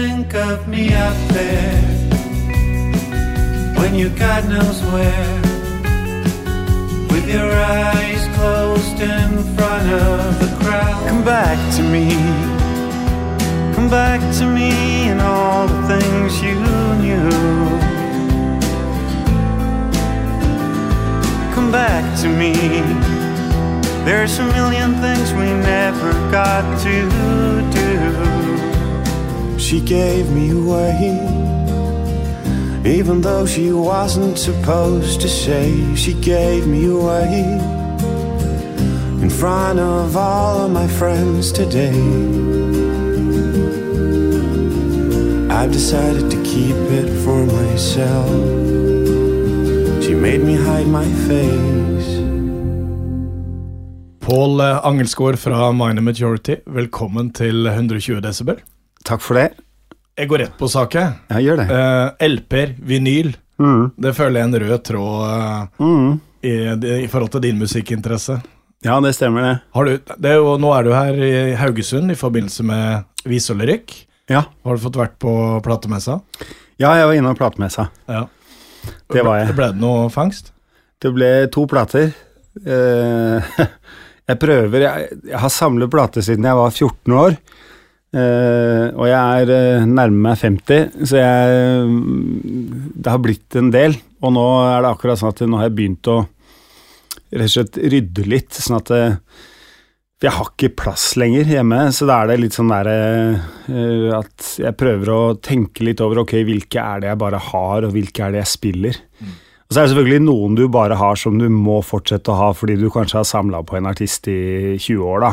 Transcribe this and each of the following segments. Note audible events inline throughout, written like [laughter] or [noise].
think of me up there when you God knows where, with your eyes closed in front of the crowd. Come back to me, come back to me, and all the things you knew. Come back to me. There's a million things we never got to do. She gave me away, even though she wasn't supposed to say. She gave me away in front of all of my friends today. I've decided to keep it for myself. She made me hide my face. Pål eh, Angelsgaard fra Minor Majority, velkommen til 120 desibel. Takk for det. Jeg går rett på sak, jeg. Ja, gjør det. Uh, LP-er, vinyl, Mm. det føler jeg er en rød tråd uh, Mm. i, i forhold til din musikkinteresse. Ja, det stemmer, det. Har du, det er jo, nå er du her i Haugesund i forbindelse med Visolyrykk. Ja. Har du fått vært på platemessa? ja, jeg var innom platemessa. Ja. Det var jeg. Ble det noe fangst? Det ble to plater. Uh, [laughs] jeg prøver Jeg, jeg har samlet plater siden jeg var 14 år. Eh, og jeg er eh, nærmer meg 50, så jeg mm, Det har blitt en del. Og nå er det akkurat sånn at nå har jeg begynt å rett og slett rydde litt, sånn at eh, For jeg har ikke plass lenger hjemme, så da er det litt sånn derre at jeg prøver å tenke litt over ok, hvilke er det jeg bare har, og hvilke er det jeg spiller. Og så er det selvfølgelig noen du bare har som du må fortsette å ha fordi du kanskje har samla på en artist i 20 år, da.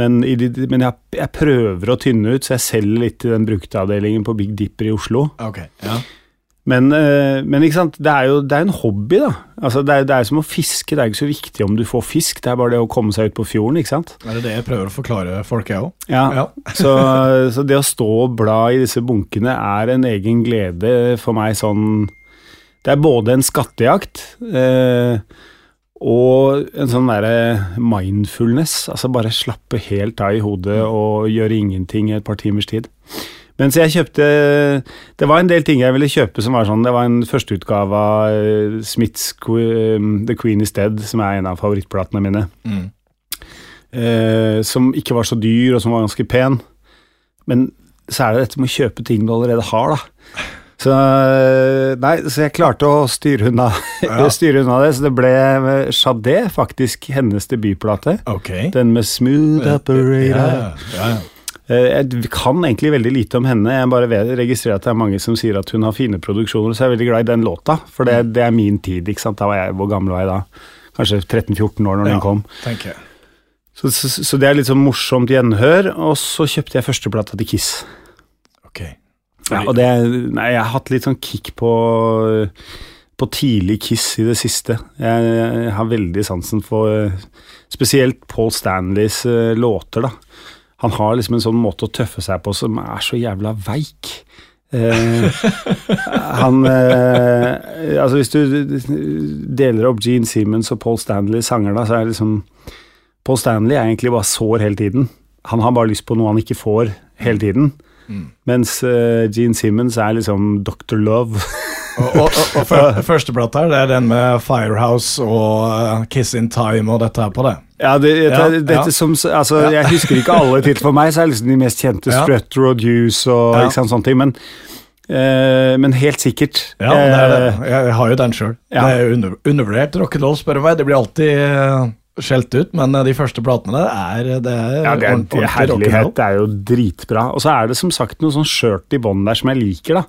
Men, de, men jeg, jeg prøver å tynne ut, så jeg selger litt i den brukteavdelingen på Big Dipper i Oslo. Ok, ja. Men, eh, men ikke sant, det er jo det er en hobby, da. Altså, det, er, det er som å fiske. Det er ikke så viktig om du får fisk, det er bare det å komme seg ut på fjorden, ikke sant. Er det det jeg prøver å forklare folk, jeg òg? Ja, Ja. [laughs] så, så det å stå og bla i disse bunkene er en egen glede for meg sånn Det er både en skattejakt eh, og en sånn derre mindfulness. Altså bare slappe helt av i hodet og gjøre ingenting i et par timers tid. Mens jeg kjøpte Det var en del ting jeg ville kjøpe som var sånn Det var en førsteutgave av eh, Smiths Que- The Queen is Dead, som er en av favorittplatene mine Mm. eh, som ikke var så dyr, og som var ganske pen. Men så er det dette med å kjøpe ting du allerede har, da. Så, eh, nei, så jeg klarte å styre unna, [laughs] Ja. styre unna det. Så det ble Chadé, faktisk hennes debutplate. Okay. Den med Smooth Operator. Ja, ja. Eh, Jeg kan egentlig veldig lite om henne. Jeg bare registrerer at det er mange som sier at hun har fine produksjoner, så jeg er veldig glad i den låta. For det, det er min tid. ikke sant? Da var jeg, Hvor gammel var jeg da? Kanskje 13-14 år når den kom. tenker jeg. Så, så, så det er litt sånn morsomt gjenhør, og så kjøpte jeg førsteplata til Kiss. Ja, og det, nei, jeg har hatt litt sånn kick på, på tidlig Kiss i det siste. Jeg, jeg har veldig sansen for spesielt Paul Stanleys eh, låter, da. Han har liksom en sånn måte å tøffe seg på som er så jævla veik. Eh, [laughs] han eh, Altså, hvis du deler opp Gene Simmons og Paul Stanley sanger, da, så er det liksom Paul Stanley er egentlig bare sår hele tiden. Han har bare lyst på noe han ikke får hele tiden. Mm. Mens uh, Gene Simmons er liksom Dr. Love. [laughs] Og, og, og, og Førsteplata her, det er den med Firehouse og uh, Kiss in Time og dette her på det. ja, det, det, Ja, dette ja. som altså, Jeg husker ikke alle titler for meg, så er liksom de mest kjente Ja. Strutter og Deuce og Ja. ikke sant, sånne ting. Men, eh, men helt sikkert. Ja, det er det. Jeg, har jo den sjøl. ja. Det er under, undervurdert rock'n'roll, spør du meg. Det blir alltid skjelt ut, men uh, de første platene der er, det er, Ja, det er, ordentlig- er ordentlig herlighet. Det er jo dritbra. Og så er det som sagt noe sånn skjørt i bånn der som jeg liker, da.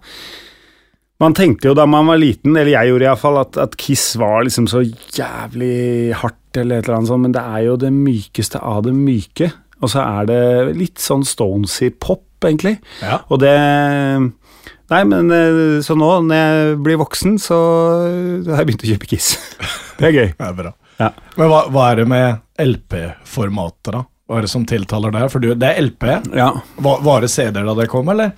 Man tenkte jo da man var liten, eller jeg gjorde iallfall, at, at Kiss var liksom så jævlig hardt eller et eller annet sånt, men det er jo det mykeste av det myke. Og så er det litt sånn Stonesy pop, egentlig. Ja. Og det Nei, men eh, så nå, når jeg blir voksen, så har jeg begynt å kjøpe Kiss. [laughs] Det er gøy. Det er bra. Ja. Men hva, hva er det med LP-formatet, da? Hva er det som tiltaler deg? For du, det er LP. Ja. Var, var det CD-er da det kom, eller?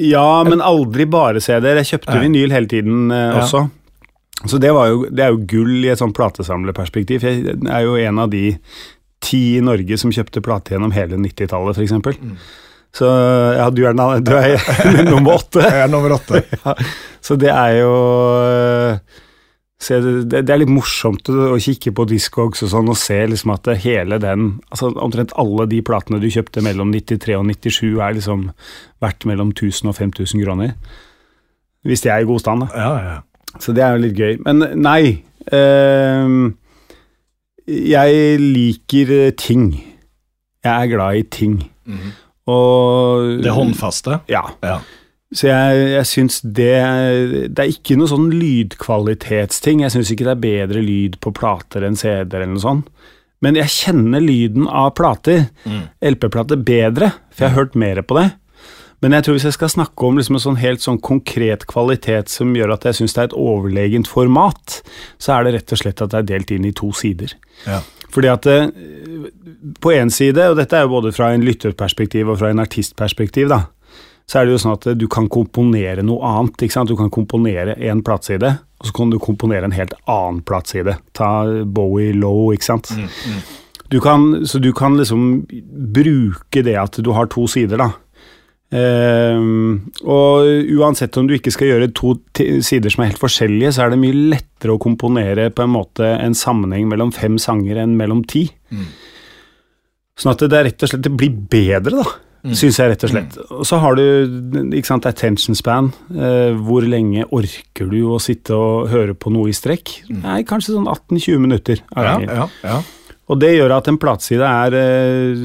Ja, men aldri bare CD-er. Jeg kjøpte ja. vinyl hele tiden eh, også. Så det, var jo, det er jo gull i et sånt platesamlerperspektiv. Jeg er jo en av de ti i Norge som kjøpte plate gjennom hele 90-tallet, f.eks. Mm. Så ja, du er, [laughs] du er nummer åtte. Jeg er nummer åtte. [laughs] Ja, så det er jo se, det, det er litt morsomt å, kikke på Discogs og sånn og se liksom at hele den altså Omtrent alle de platene du kjøpte mellom 93 og 97 er liksom verdt mellom 1000 og 5000 kroner. Hvis de er i god stand, da. Ja, ja. Så det er jo litt gøy. Men nei ehm, Jeg liker eh, ting. Jeg er glad i ting. Og Det håndfaste. Ja. Ja. Så jeg, jeg syns det Det er ikke noe sånn lydkvalitetsting. Jeg syns ikke det er bedre lyd på plater enn CD-er eller noe sånt. Men jeg kjenner lyden av plater, Mm. LP-plater, bedre, for jeg har hørt mer på det. Men jeg tror hvis jeg skal snakke om liksom en sånn helt sånn konkret kvalitet som gjør at jeg syns det er et overlegent format, så er det rett og slett at det er delt inn i to sider. Ja. Fordi at eh, på én side, og dette er jo både fra en lytterperspektiv og fra en artistperspektiv, da, så er det jo sånn at du kan komponere noe annet. ikke sant? Du kan komponere en plateside, og så kan du komponere en helt annen plateside. Ta Bowie Low, ikke sant. Du kan, så du kan liksom bruke det at du har to sider, da. Um, og uansett om du ikke skal gjøre to sider som er helt forskjellige, så er det mye lettere å komponere på en måte en sammenheng mellom fem sanger enn mellom ti. Sånn at det er rett og slett det blir bedre, da. Syns jeg, rett og slett. Og så har du ikke sant, attention span. Eh, hvor lenge orker du å sitte og høre på noe i strekk? Nei, kanskje sånn 18-20 minutter. ja, ja. Og det gjør at en plateside er eh,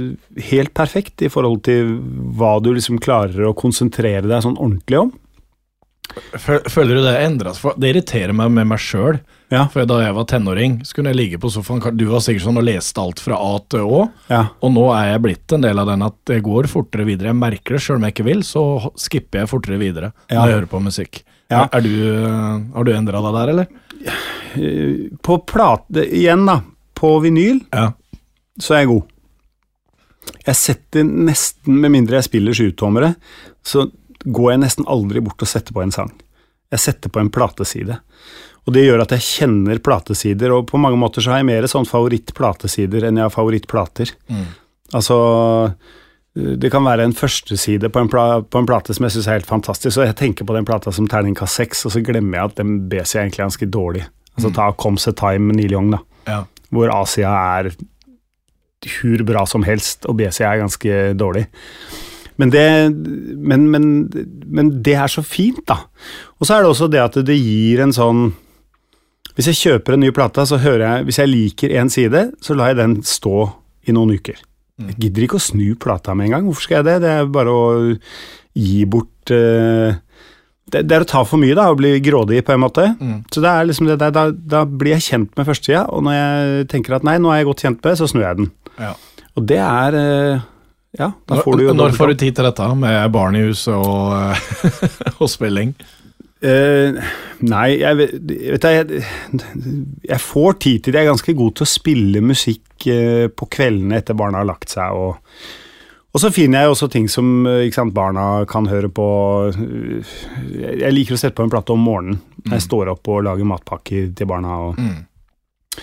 helt perfekt i forhold til hva du liksom klarer å konsentrere deg sånn ordentlig om. Fø- Føler du det endres? For det irriterer meg med meg sjøl. Ja. For da jeg var tenåring, så kunne jeg ligge på sofaen. Du var sikkert sånn og leste alt fra A til Å. Ja. Og nå er jeg blitt en del av den at det går fortere videre. Jeg merker det sjøl om jeg ikke vil, så skipper jeg fortere videre Ja. når jeg hører på musikk. Ja. Er du, har du endra deg der, eller? Eh, På plate, igjen da, på vinyl, Ja. så er jeg god. Jeg setter nesten, med mindre jeg spiller sjutommere, så går jeg nesten aldri bort og setter på en sang. Jeg setter på en plateside. Og det gjør at jeg kjenner platesider, og på mange måter så har jeg mer sånn favorittplatesider enn jeg har favorittplater. Altså det kan være en førsteside på en, pla på en plate som jeg syns er helt fantastisk, og jeg tenker på den plata som terningkast seks, og så glemmer jeg at den BC er egentlig ganske dårlig. Altså ta Comes a Time med Neil Young, da ja. hvor Asia er hur bra som helst, og BC er ganske dårlig. Men det, men, men, men det er så fint, da. Og så er det også det at det gir en sånn Hvis jeg kjøper en ny plate, så hører jeg Hvis jeg liker én side, så lar jeg den stå i noen uker. Jeg gidder ikke å snu plata med en gang. Hvorfor skal jeg det? Det er bare å gi bort uh, det, det er å ta for mye, da, og bli grådig på en måte. Så det er liksom det der, da, da blir jeg kjent med førstesida, og når jeg tenker at nei, nå er jeg godt kjent med, så snur jeg den. ja. Og det er eh, Ja, da får du jo Når, får du tid til dette, med barn i huset og, eh, [laughs] og spilling? Uh, nei, jeg vet jeg, jeg får tid til det. Jeg er ganske god til å spille musikk uh, på kveldene etter barna har lagt seg. Og, og så finner jeg også ting som sant, barna kan høre på. eh, Jeg liker å sette på en plate om morgenen når jeg står opp og lager matpakker til barna. Og,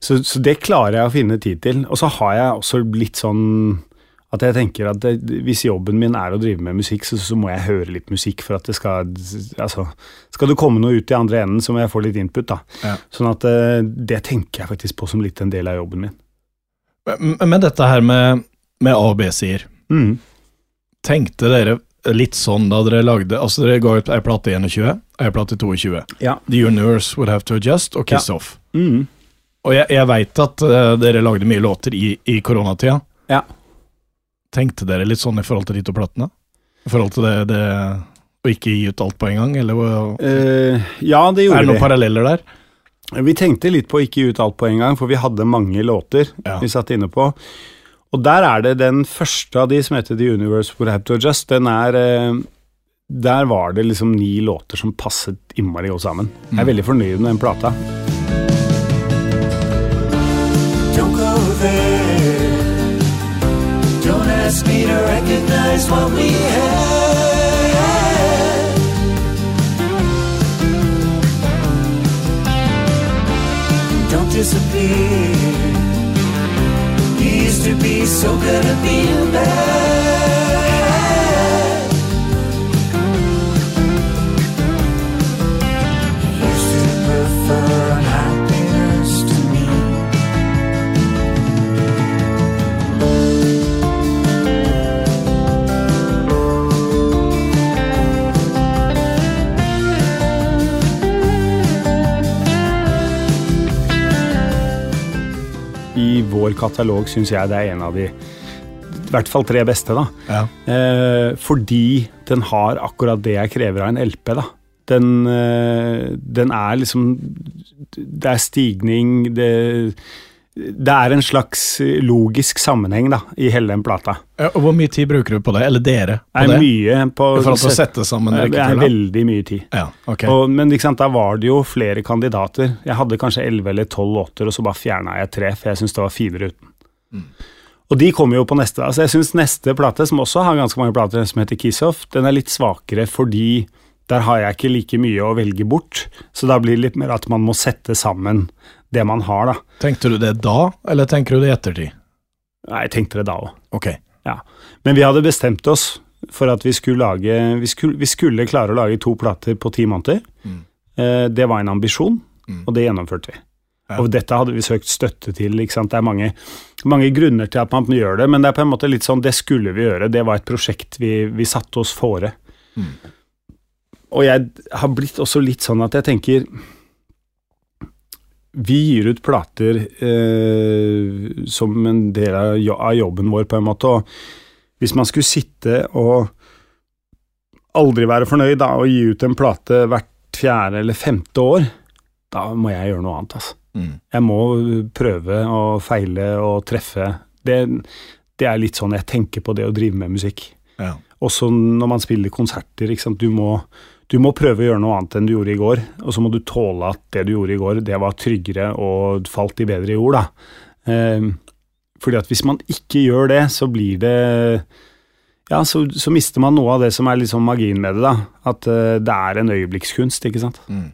så, så det klarer jeg å finne tid til. Og så har jeg også blitt sånn at jeg tenker at det, hvis jobben min er å drive med musikk, så, så må jeg høre litt musikk for at det skal Altså, skal det komme noe ut i andre enden, så må jeg få litt input, da. Ja. Sånn at eh, det tenker jeg faktisk på som litt en del av jobben min. Men, men dette her med, med A og B-sider, Mm. tenkte dere litt sånn da dere lagde Altså, dere ga ut ei plate 21, ei plate 22. Ja. The Universe Would Have To Adjust og Kiss Off. Mm. Og jeg, jeg veit at uh, dere lagde mye låter i, i koronatida. Ja. Tenkte dere litt sånn i forhold til de to platene? I forhold til det, det å ikke gi ut alt på en gang, eller Eh, ja, det er det noen vi. paralleller der? Vi tenkte litt på å ikke gi ut alt på en gang, for vi hadde mange låter Ja. vi satt inne på. Og der er det den første av de som heter The Universe Would Have To Adjust. Den er eh, Der var det liksom ni låter som passet innmari godt sammen. Jeg er veldig fornøyd med den plata. Don't go there. recognize what we had. Don't disappear. He used to be so good at being bad. You used to prefer. Katalog syns jeg det er en av de i hvert fall tre beste, da. Ja. Eh, fordi den har akkurat det jeg krever av en LP, da. Den, eh, den er liksom Det er stigning, det det er en slags logisk sammenheng da, i hele den plata. Og Hvor mye tid bruker du på det, eller dere? på det? Er mye på til å sette sammen Det er veldig mye tid. Ja, okay. Og, men sant, da var det jo flere kandidater. Jeg hadde kanskje elleve eller tolv låter, og så bare fjerna jeg tre, for jeg syntes det var finere uten. Mm. Og de kommer jo på neste. altså Jeg syns neste plate, som også har ganske mange plater, som heter Kiss Off, den er litt svakere fordi der har jeg ikke like mye å velge bort. Så da blir det litt mer at man må sette sammen det man har, da. Tenkte du det da, eller tenker du det i ettertid? Nei, jeg tenkte det da òg. Okay. Ja. Men vi hadde bestemt oss for at vi skulle lage Vi skulle, vi skulle klare å lage to plater på ti måneder. Mm. Eh, det var en ambisjon, mm. og det gjennomførte vi. Ja. Og dette hadde vi søkt støtte til. ikke sant? Det er mange, mange, grunner til at man gjør det, men det er på en måte litt sånn det skulle vi gjøre. Det var et prosjekt vi, vi satte oss fore. Mm. Og jeg har blitt også litt sånn at jeg tenker vi gir ut plater eh, som en del av jobben vår, på en måte. Og hvis man skulle sitte og aldri være fornøyd da, og gi ut en plate hvert fjerde eller femte år, da må jeg gjøre noe annet. Altså. Mm. Jeg må prøve og feile og treffe. Det, det, er litt sånn jeg tenker på det å drive med musikk. Ja. Også når man spiller konserter. Du må, du må prøve å gjøre noe annet enn du gjorde i går, og så må du tåle at det du gjorde i går, det var tryggere og falt i bedre jord, da. Eh, fordi at hvis man ikke gjør det, så blir det Ja, så, så mister man noe av det som er liksom magien med det, da. At uh, det er en øyeblikkskunst, ikke sant. Mm.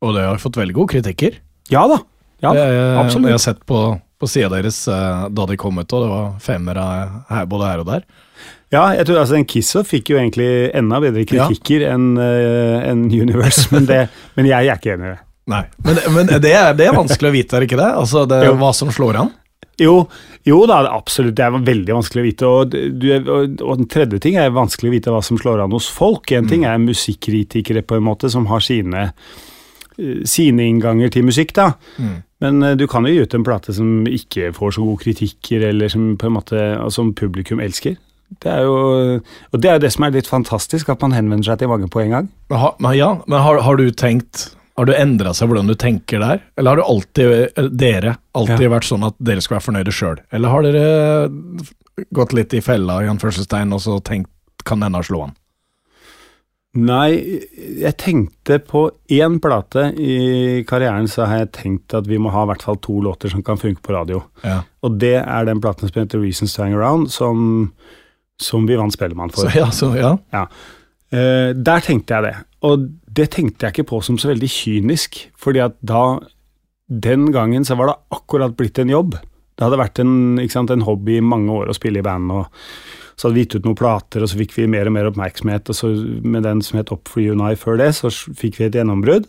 Og det har fått veldig gode kritikker. Ja da. Ja, det, absolutt. Jeg har sett på, på sida deres da de kom ut, og det var femmere både her og der. Ja, jeg tror altså den Kissa fikk jo egentlig enda bedre kritikker ja. enn uh, en Universe, men, det, men, jeg er ikke enig i det. Nei, Men, men det, er, det, er, vanskelig å vite, er ikke det? Altså det, Hva som slår an? Jo, jo da, absolutt. Det er veldig vanskelig å vite. Og, du, og, og den tredje ting er vanskelig å vite hva som slår an hos folk. En mm. ting er musikkritikere på en måte som har sine, eh, sine innganger til musikk, da. Mm. Men uh, du kan jo gi ut en plate som ikke får så gode kritikker, eller som på en måte, som publikum elsker. Det er jo, og det er det som er litt fantastisk, at man henvender seg til mange på en gang. Ha, ja, men har, har, du tenkt Har du endra seg hvordan du tenker der? Eller har du alltid, dere alltid ja. vært sånn at dere skal være fornøyde sjøl? Eller har dere gått litt i fella i anførselstegn og så tenkt kan denne slå an? Nei, jeg tenkte på én plate i karrieren, så har jeg tenkt at vi må ha i hvert fall to låter som kan funke på radio. Ja. Og det er den platen som heter Reasons to Hang Around, som som vi vant Spellemann for. Så, ja, så, ja. ja. Uh, der tenkte jeg det. Og det tenkte jeg ikke på som så veldig kynisk, fordi at da Den gangen så var det akkurat blitt en jobb. Det hadde vært en, sant, en hobby i mange år å spille i band, og så hadde vi gitt ut noen plater, og så fikk vi mer og mer oppmerksomhet, og så med den som het Up for you and I før det, så fikk vi et gjennombrudd.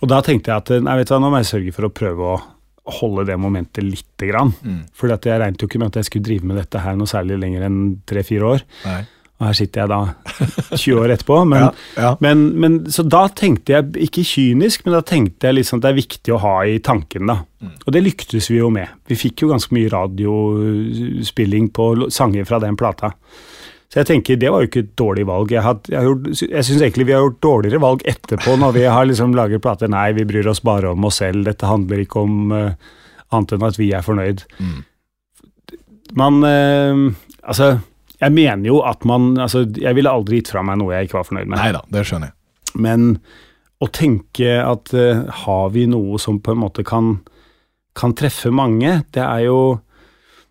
Og da tenkte jeg at nei, vet du hva, nå må jeg sørge for å prøve å holde det momentet lite grann. Mm. For jeg regnet jo ikke med at jeg skulle drive med dette her noe særlig lenger enn tre-fire år. Nei. Og her sitter jeg da 20 år etterpå. [laughs] Men, ja, ja. Men, men, så da tenkte jeg, ikke kynisk, men da tenkte jeg liksom at det er viktig å ha i tanken, da. Mm. Og det lyktes vi jo med. Vi fikk jo ganske mye radiospilling på sanger fra den plata. Så jeg tenker det var jo ikke et dårlig valg. Jeg, had, jeg, jeg syns egentlig vi har gjort dårligere valg etterpå, når vi har liksom laget plater. Nei, vi bryr oss bare om oss selv. Dette handler ikke om uh, annet enn at vi er fornøyd. Mm. Man uh, Altså, jeg mener jo at man altså, Jeg ville aldri gitt fra meg noe jeg ikke var fornøyd med. Neida, det skjønner jeg. Men å tenke at uh, har vi noe som på en måte kan, kan treffe mange, det er jo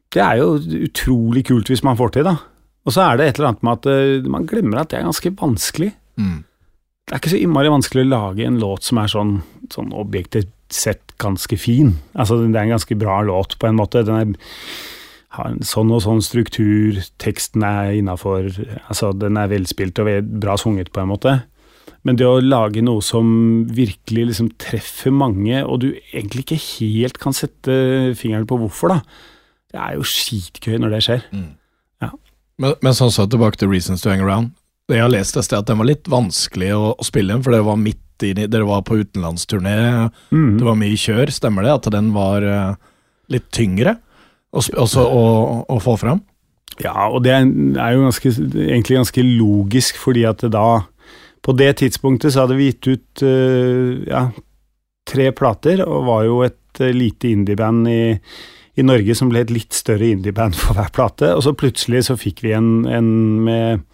det er jo utrolig kult hvis man får til, da. Og så er det et eller annet med at uh, man glemmer at det er ganske vanskelig. Mm. Det er ikke så innmari vanskelig å lage en låt som er sånn, sånn objektivt sett ganske fin. Altså, det er en ganske bra låt, på en måte. Den er, har en sånn og sånn struktur, teksten er innafor Altså, den er velspilt og bra sunget, på en måte. Men det å lage noe som virkelig liksom treffer mange, og du egentlig ikke helt kan sette fingeren på hvorfor, da, det er jo skitgøy når det skjer. Mm. Men, men sånn så tilbake til Reasons to Hang Around. Det jeg har lest et sted, at den var litt vanskelig å, å spille inn, for det var midt i Dere var på utenlandsturné, mm. det var mye kjør. Stemmer det? At den var uh, litt tyngre å, også å, å få fram? Ja, og det er jo ganske, egentlig ganske logisk, fordi at da På det tidspunktet så hadde vi gitt ut eh, ja, tre plater, og var jo et eh, lite indieband i, i Norge som ble et litt større indieband for hver plate. Og så plutselig så fikk vi en, en med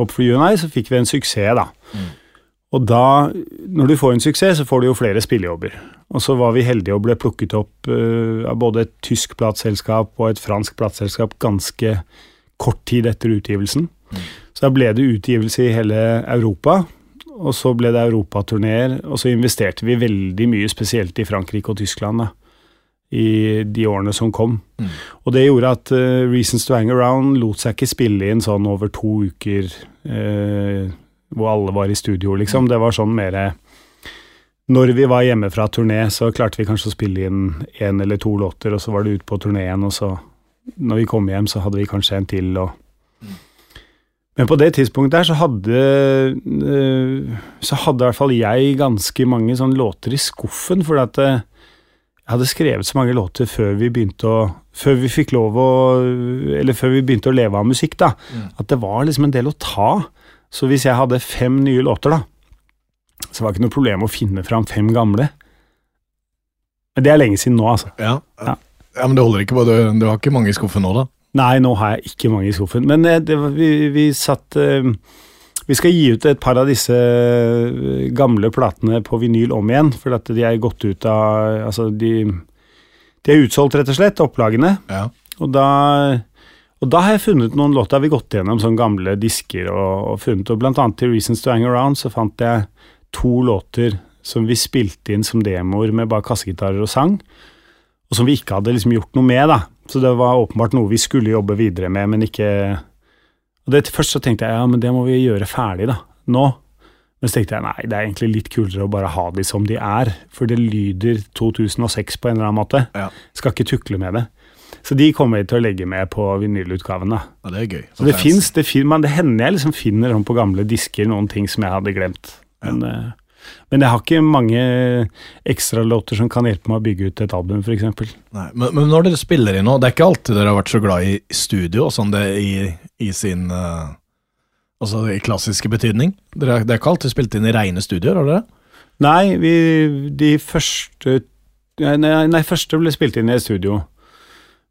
Up for you and I, så fikk vi en suksess, da. Og da, når du får en suksess, så får du jo flere spillejobber. Og så var vi heldige og ble plukket opp uh, av både et tysk plateselskap og et fransk plateselskap ganske kort tid etter utgivelsen. Så da ble det utgivelse i hele Europa, og så ble det europaturneer, og så investerte vi veldig mye, spesielt i Frankrike og Tyskland, da, i de årene som kom. Mm. Og det gjorde at uh, Reasons to Hang Around lot seg ikke spille inn sånn over to uker, uh, hvor alle var i studio, liksom. Det var sånn mer Når vi var hjemme fra turné, så klarte vi kanskje å spille inn én eller to låter, og så var det ut på turneen, og så når vi kom hjem, så hadde vi kanskje en til. Og Men på det tidspunktet der så hadde øh, Så hadde i hvert fall jeg ganske mange sånne låter i skuffen, fordi at hadde skrevet så mange låter før vi begynte å Før vi fikk lov å Eller før vi begynte å leve av musikk, da. At det var liksom en del å ta. Så hvis jeg hadde fem nye låter, da, så var det ikke noe problem å finne fram fem gamle. Men det er lenge siden nå, altså. Ja. Ja. ja men det holder ikke. Du, du har ikke mange i skuffen nå, da? Nei, nå har jeg ikke mange i skuffen. Men eh, det, vi, vi satt eh, Vi skal gi ut et par av disse eh, gamle platene på vinyl om igjen, for at de er gått ut av Altså, de, de er utsolgt, rett og slett, opplagene. Ja. Og da, og da har jeg funnet noen låter. Har vi gått gjennom sånne gamle disker og, og funnet, og blant annet til Reasons to Hang Around så fant jeg to låter som vi spilte inn som demoer med bare kassegitarer og sang, og som vi ikke hadde liksom gjort noe med, da. Så det var åpenbart noe vi skulle jobbe videre med, men ikke Og det, Først så tenkte jeg ja, men det må vi gjøre ferdig, da. Nå. Men så tenkte jeg nei, det er egentlig litt kulere å bare ha de som de er, for det lyder 2006 på en eller annen måte. Ja. Skal ikke tukle med det. Så de kommer vi til å legge med på vinylutgaven. da. ja, det er gøy. Så det fins, men det hender jeg liksom finner om på gamle disker noen ting som jeg hadde glemt. Men, eh, men jeg har ikke mange ekstralåter som kan hjelpe meg å bygge ut et album, f.eks. Men, men når dere spiller inn nå, det er ikke alltid dere har vært så glad i studio, som det i, i sin uh, Altså i klassiske betydning? Dere, det er ikke alltid spilt inn i reine studioer, har dere? Nei, vi, de første nei, nei, nei, første ble spilt inn i studio.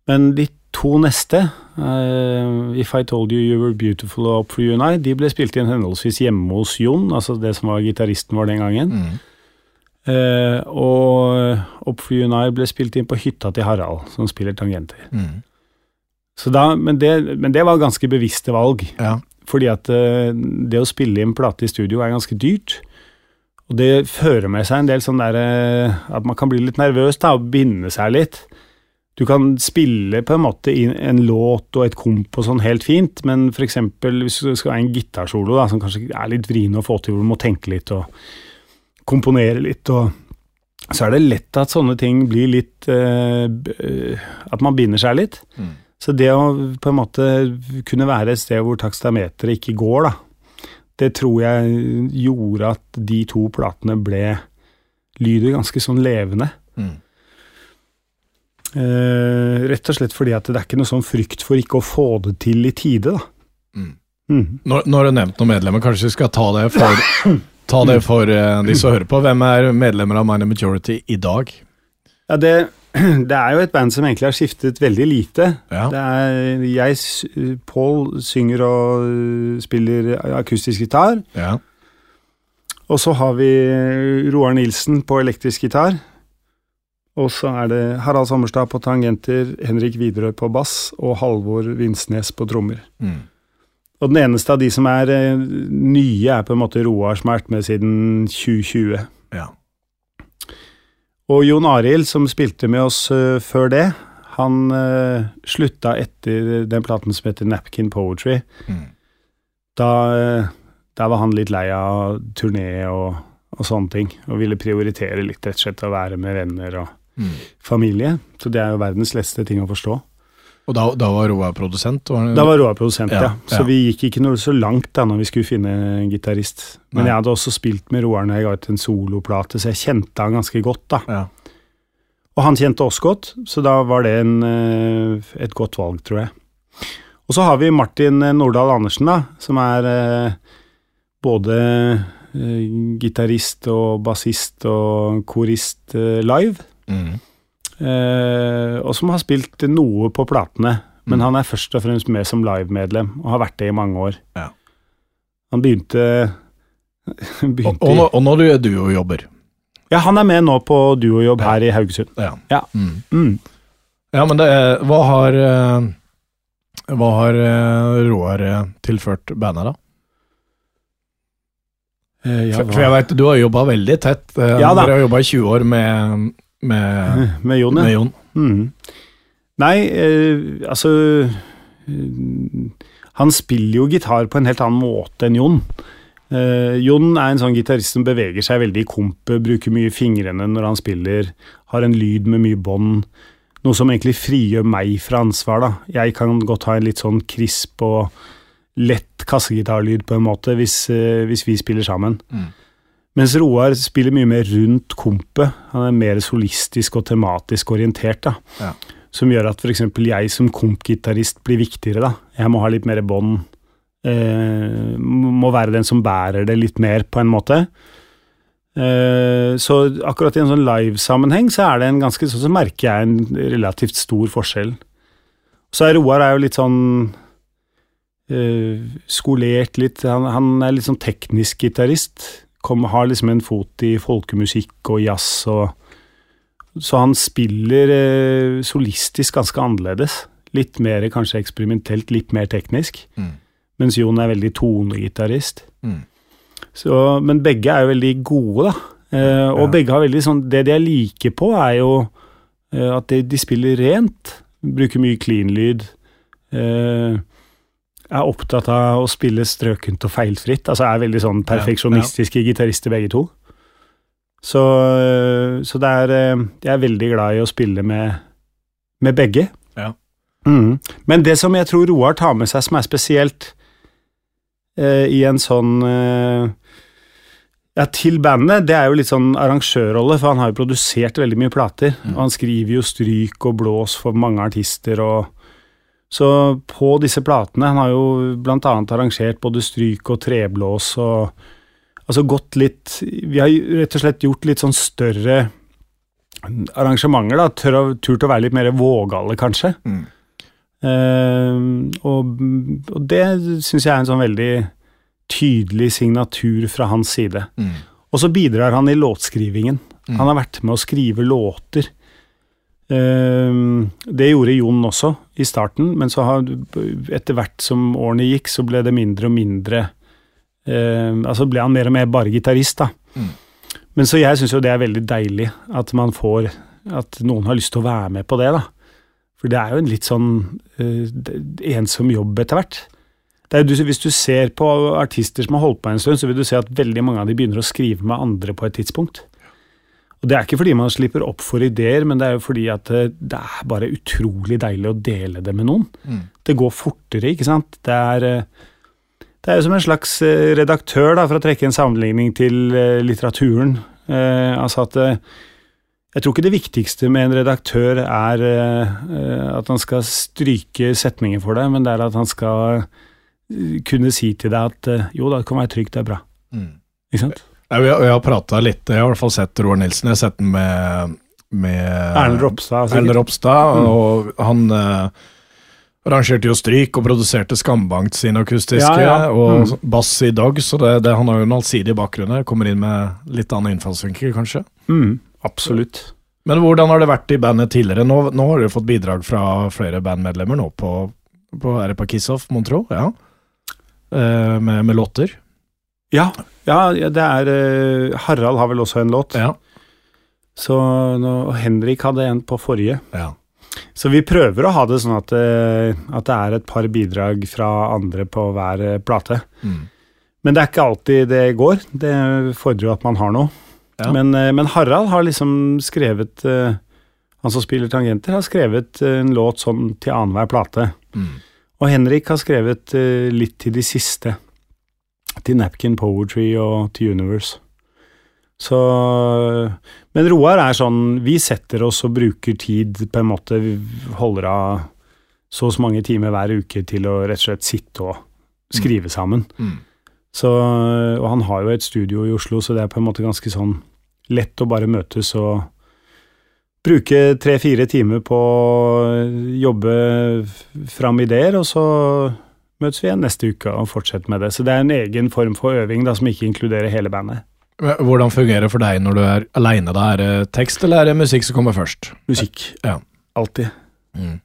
Men de to neste, uh, If I Told You You Were Beautiful og Up For You and I, de ble spilt inn henholdsvis hjemme hos Jon, altså det som var gitaristen vår den gangen. Mm. Uh, og Up For You and I ble spilt inn på hytta til Harald, som spiller tangenter. Mm. Så da, men, det, men det var ganske bevisste valg, Ja. fordi at uh, det å spille inn plate i studio er ganske dyrt. Og det fører med seg en del sånn derre at man kan bli litt nervøs da, og binde seg litt. Du kan spille på en måte en låt og et komp og sånn helt fint, men eksempel hvis du skal ha en gitarsolo da, som kanskje er litt vrien å få til, hvor du må tenke litt og komponere litt, og så er det lett at sånne ting blir litt eh, eh, At man binder seg litt. Mm. Så det å på en måte kunne være et sted hvor takstameteret ikke går, da, det tror jeg gjorde at de to platene ble lyder ganske sånn levende. Mm. Eh, rett og slett fordi at det er ikke noe sånn frykt for ikke å få det til i tide, da. Mm. Mm. Nå, nå har du nevnt noen medlemmer, kanskje vi skal ta det for, [coughs] ta det for eh, de som hører på. Hvem er medlemmer av Minor Majority i dag? Ja, det, [clears throat] det er jo et band som egentlig har skiftet veldig lite. Ja. Det er jeg, Paul synger og øh, spiller akustisk gitar. Ja. Og så har vi Roar Nilsen på elektrisk gitar. Og så er det Harald Sommerstad på tangenter, Henrik Widerøe på bass og Halvor Vinsnes på trommer. Mm. Og den eneste av de som er eh, nye, er på en måte Roar, som har vært med siden 2020. ja. Og Jon Arild, som spilte med oss eh, før det, han uh, slutta etter den platen som heter Napkin Poetry. Mm. Da, eh, da var han litt lei av turné og, og sånne ting, og ville prioritere litt, rett og slett, å være med venner og Mm. familie. Så det er jo verdens letteste ting å forstå. Og da, da var Roar produsent? Var? Da var Roar produsent, ja. Ja, Så ja. vi gikk ikke noe så langt da når vi skulle finne en gitarist. Men Nei. jeg hadde også spilt med Roar når jeg ga ut en soloplate, så jeg kjente han ganske godt, da. Ja. Og han kjente oss godt, så da var det en, eh, et godt valg, tror jeg. Og så har vi Martin Nordahl Andersen, da, som er eh, både eh, gitarist og bassist og korist eh, live. Mm. Eh, og som har spilt noe på platene. Men Mm. han er først og fremst med som livemedlem, og har vært det i mange år. Ja. Han begynte, [laughs] begynte og, og, og når du er duojobber. Ja, han er med nå på duojobb her i Haugesund. Ja. Ja. Mm. Mm. ja, men det Hva har eh, Hva har eh, Roar eh, tilført bandet, da? Eh, ja, For, jeg vet, du har jobba veldig tett. Ja da. Dere har jobba i 20 år med, med, med Jon, ja. med Jon. Mm. Nei, eh, altså eh, Han spiller jo gitar på en helt annen måte enn Jon. Eh, Jon er en sånn gitarist som beveger seg veldig i kompet, bruker mye fingrene når han spiller, har en lyd med mye bånd. Noe som egentlig frigjør meg fra ansvar. da. Jeg kan godt ha en litt sånn krisp og lett kassegitarlyd på en måte, hvis, eh, hvis vi spiller sammen. Mm. Mens Roar spiller mye mer rundt kompet. Han er mer solistisk og tematisk orientert. da. Ja. Som gjør at f.eks. jeg som kompgitarist blir viktigere. da. Jeg må ha litt mer bånd. Eh, må være den som bærer det litt mer, på en måte. Eh, så akkurat i en sånn livesammenheng så er det en ganske så, så merker jeg en relativt stor forskjell. Så Roar er jo litt sånn eh, skolert litt. Han, han er litt sånn teknisk gitarist. Kom, har liksom en fot i folkemusikk og jazz og Så han spiller eh, solistisk ganske annerledes. Litt mer kanskje eksperimentelt, litt mer teknisk. Mm. Mens Jon er veldig tonegitarist. Mm. Så, men begge er jo veldig gode, da. Eh, og Ja. begge har veldig sånn Det de er like på, er jo eh, at de, de spiller rent. Bruker mye clean-lyd. Eh, er opptatt av å spille strøkent og feilfritt. Altså er veldig sånn Ja, ja. perfeksjonistiske gitarister, begge to. Så, eh, så det er eh, Jeg er veldig glad i å spille med, med begge. Ja. Mm. Men det som jeg tror Roar tar med seg som er spesielt eh, i en sånn eh, ja, til bandet, det er jo litt sånn arrangørrolle, for han har jo produsert veldig mye plater. Mm. Og han skriver jo stryk og blås for mange artister og Så på disse platene Han har jo annet arrangert både stryk og treblås og Altså gått litt Vi har rett og slett gjort litt sånn større arrangementer, da. Tør, turt å være litt mer vågale, kanskje. Mm. Uh, og, og det syns jeg er en sånn veldig tydelig signatur fra hans side. Mm. Og så bidrar han i låtskrivingen. Mm. Han har vært med å skrive låter. Eh, det gjorde Jon også i starten, men så har etter hvert som årene gikk, så ble det mindre og mindre eh, Altså ble han mer og mer bare gitarist, da. Mm. Men så jeg syns jo det er veldig deilig at man får At noen har lyst til å være med på det, da. For det er jo en litt sånn eh, ensom jobb etter hvert. Det er, du, hvis du ser på artister som har holdt på en stund, så vil du se at veldig mange av de begynner å skrive med andre på et tidspunkt. Og Det er ikke fordi man slipper opp for ideer, men det er jo fordi at eh, det er bare utrolig deilig å dele det med noen. Mm. Det går fortere, ikke sant. Det er, eh, det er jo som en slags eh, redaktør, da, for å trekke en sammenligning til litteraturen. Eh, altså at jeg tror ikke det viktigste med en redaktør er at han skal stryke setninger for deg, men det er at han skal kunne si til deg at jo da, det kan være trygt, det er bra. Mm. Ikke sant? Jeg, jeg, jeg har prata litt, jeg har i hvert fall sett Roar Nilsen. Jeg har sett den med, med Erlend Ropstad. Erlend Ropstad, Mm. og han eh, arrangerte jo stryk og produserte Skambankt sin akustiske, Ja, ja. og Mm. bass i dag, så det, det, han har jo en allsidig bakgrunn her. Kommer inn med litt annen innfallsvinkel, kanskje. Mm, absolutt. Men hvordan har det vært i bandet tidligere? Nå, nå har du fått bidrag fra flere bandmedlemmer nå på, på, er det på Kiss Off tro? ja. Eh, med, med låter. Ja, ja, det er eh, Harald har vel også en låt. Ja. Så og Henrik hadde en på forrige. ja. Så vi prøver å ha det sånn at, eh, at det er et par bidrag fra andre på hver eh, plate. Mm. Men det er ikke alltid det går. Det fordrer jo at man har noe. Ja. Men, men Harald har liksom skrevet Han som spiller tangenter, har skrevet en låt sånn til annenhver plate. Mm. Og Henrik har skrevet litt til de siste. Til Napkin Poetry og til Universe. Så Men Roar er sånn Vi setter oss og bruker tid, på en måte. Vi holder av så og så mange timer hver uke til å rett og slett sitte og skrive sammen. Mm. Så, og han har jo et studio i Oslo, så det er på en måte ganske sånn lett å bare møtes og bruke tre-fire timer på å jobbe fram ideer, og så møtes vi igjen neste uke og fortsetter med det. Så det er en egen form for øving da, som ikke inkluderer hele bandet. Hvordan fungerer det for deg når du er aleine? Er det tekst, eller er det musikk som kommer først? Musikk. Ja. Alltid. Mm.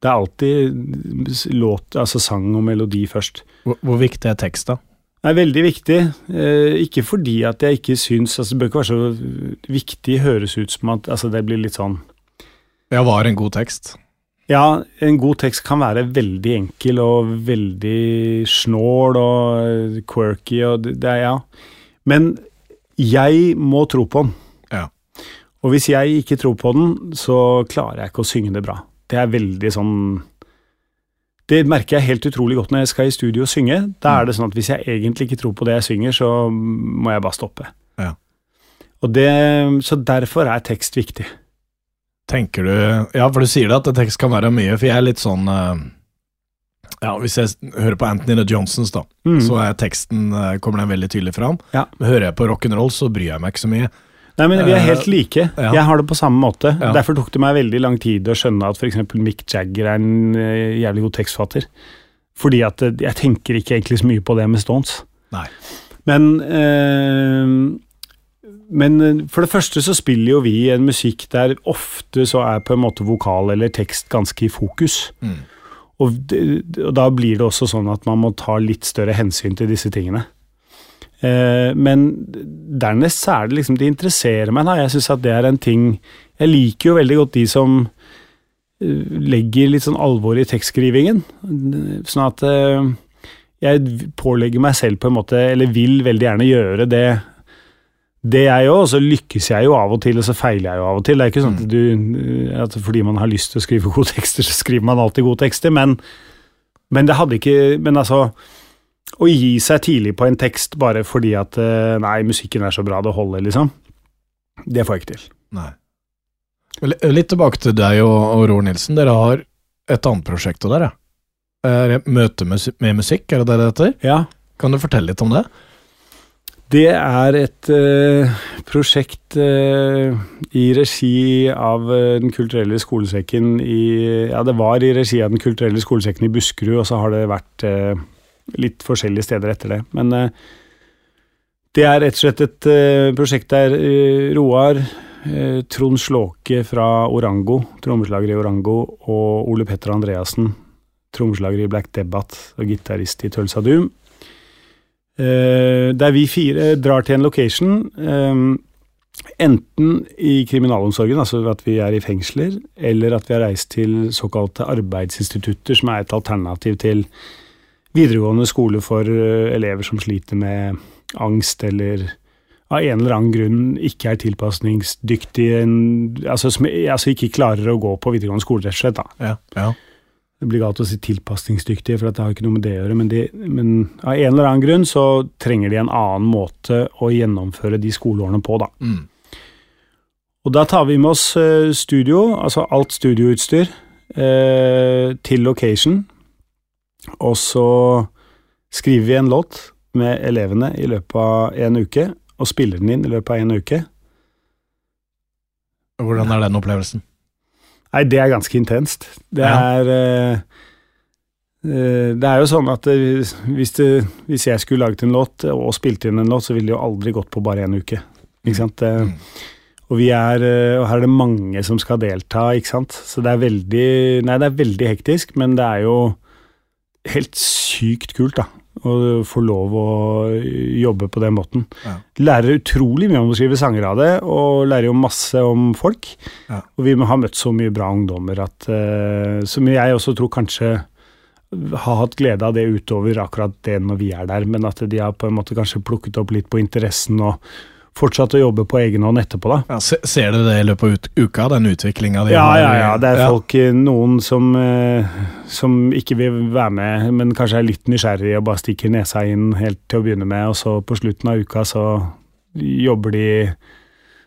Det er alltid låt, altså sang og melodi først. Hvor, hvor viktig er tekst, da? Det er veldig viktig. Eh, ikke fordi at jeg ikke syns altså Det bør ikke være så viktig, høres ut som at altså det blir litt sånn Ja, var en god tekst? Ja, en god tekst kan være veldig enkel og veldig snål og quirky og det er ja. Men jeg må tro på den. Ja. Og hvis jeg ikke tror på den, så klarer jeg ikke å synge det bra. Det er veldig sånn Det merker jeg helt utrolig godt når jeg skal i studio og synge. Da er det sånn at hvis jeg egentlig ikke tror på det jeg synger, så må jeg bare stoppe. Ja. Og det, så derfor er tekst viktig. Tenker du Ja, for du sier det at tekst kan være mye, for jeg er litt sånn eh, Ja, hvis jeg hører på Anthony the Johnsons, da, Mm. så er teksten eh, kommer den veldig tydelig fram. Ja. Hører jeg på rock'n'roll, så bryr jeg meg ikke så mye. Nei, men vi er Eh, helt like. ja. Jeg har det på samme måte. Ja. Derfor tok det meg veldig lang tid å skjønne at f.eks. Mick Jagger er en jævlig god tekstfatter. Fordi at jeg tenker ikke egentlig så mye på det med Stones. Nei. Men eh, men eh, for det første så spiller jo vi en musikk der ofte så er på en måte vokal eller tekst ganske i fokus. Mm. Og, det, og da blir det også sånn at man må ta litt større hensyn til disse tingene. Eh, men dernest så er det liksom Det interesserer meg, da. Jeg syns at det er en ting Jeg liker jo veldig godt de som eh, legger litt sånn alvor i tekstskrivingen. Sånn at eh, jeg pålegger meg selv på en måte, eller vil veldig gjerne gjøre det det jeg jo, og så lykkes jeg jo av og til, og så feiler jeg jo av og til. Det er ikke sånn at du at fordi man har lyst til å skrive gode tekster, så skriver man alltid gode tekster, men, men det hadde ikke Men altså Å gi seg tidlig på en tekst bare fordi at eh, Nei, musikken er så bra, det holder, liksom. Det får jeg ikke til. Nei. Litt tilbake til deg og, og Roar Nilsen. Dere har et annet prosjekt av dere. Er Møte med, med musikk, er det det det heter? Ja. Kan du fortelle litt om det? Det er et eh, prosjekt eh, i regi av eh, Den kulturelle skolesekken i Ja, det var i regi av Den kulturelle skolesekken i Buskerud, og så har det vært eh, litt forskjellige steder etter det. Men eh, det er rett og slett et eh, prosjekt der Roar, Trond Slåke fra Orango, trommeslager i Orango, og Ole Petter Andreassen, trommeslager i Black Debbath og gitarist i Tølsa Doom, der vi fire drar til en location, eh, enten i kriminalomsorgen, altså at vi er i fengsler, eller at vi har reist til såkalte arbeidsinstitutter, som er et alternativ til videregående skole for eh, elever som sliter med angst eller av en eller annen grunn ikke er tilpasningsdyktige, altså, altså ikke klarer å gå på videregående skole, rett og slett. da. Ja. ja. Det blir galt å si tilpasningsdyktige, for det har ikke noe med det å gjøre, men, de, men av en eller annen grunn så trenger de en annen måte å gjennomføre de skoleårene på, da. Mm. Og da tar vi med oss eh, studio, altså alt studioutstyr, eh, til location, og så skriver vi en låt med elevene i løpet av en uke, og spiller den inn i løpet av en uke. Hvordan er den opplevelsen? Nei, det er ganske intenst. Det Ja. er eh, eh, Det er jo sånn at eh, hvis, det, hvis jeg skulle laget en låt og spilt inn en låt, så ville det jo aldri gått på bare én uke. Ikke sant? Mm. Og vi er Og her er det mange som skal delta, ikke sant. Så det er veldig Nei, det er veldig hektisk, men det er jo helt sykt kult, da. Å få lov å jobbe på den måten. Ja. Lærer utrolig mye om å skrive sanger av det, og lærer jo masse om folk. Ja. Og vi har møtt så mye bra ungdommer at uh, Som jeg også tror kanskje har hatt glede av det utover akkurat det når vi er der, men at de har på en måte kanskje plukket opp litt på interessen og fortsatt å jobbe på egen hånd etterpå, da. Ja, ser du det i løpet av uka, den utviklinga de Ja, ja, ja. Det er folk, ja. noen som, eh, som ikke vil være med, men kanskje er litt nysgjerrige og bare stikker nesa inn helt til å begynne med, og så på slutten av uka så jobber de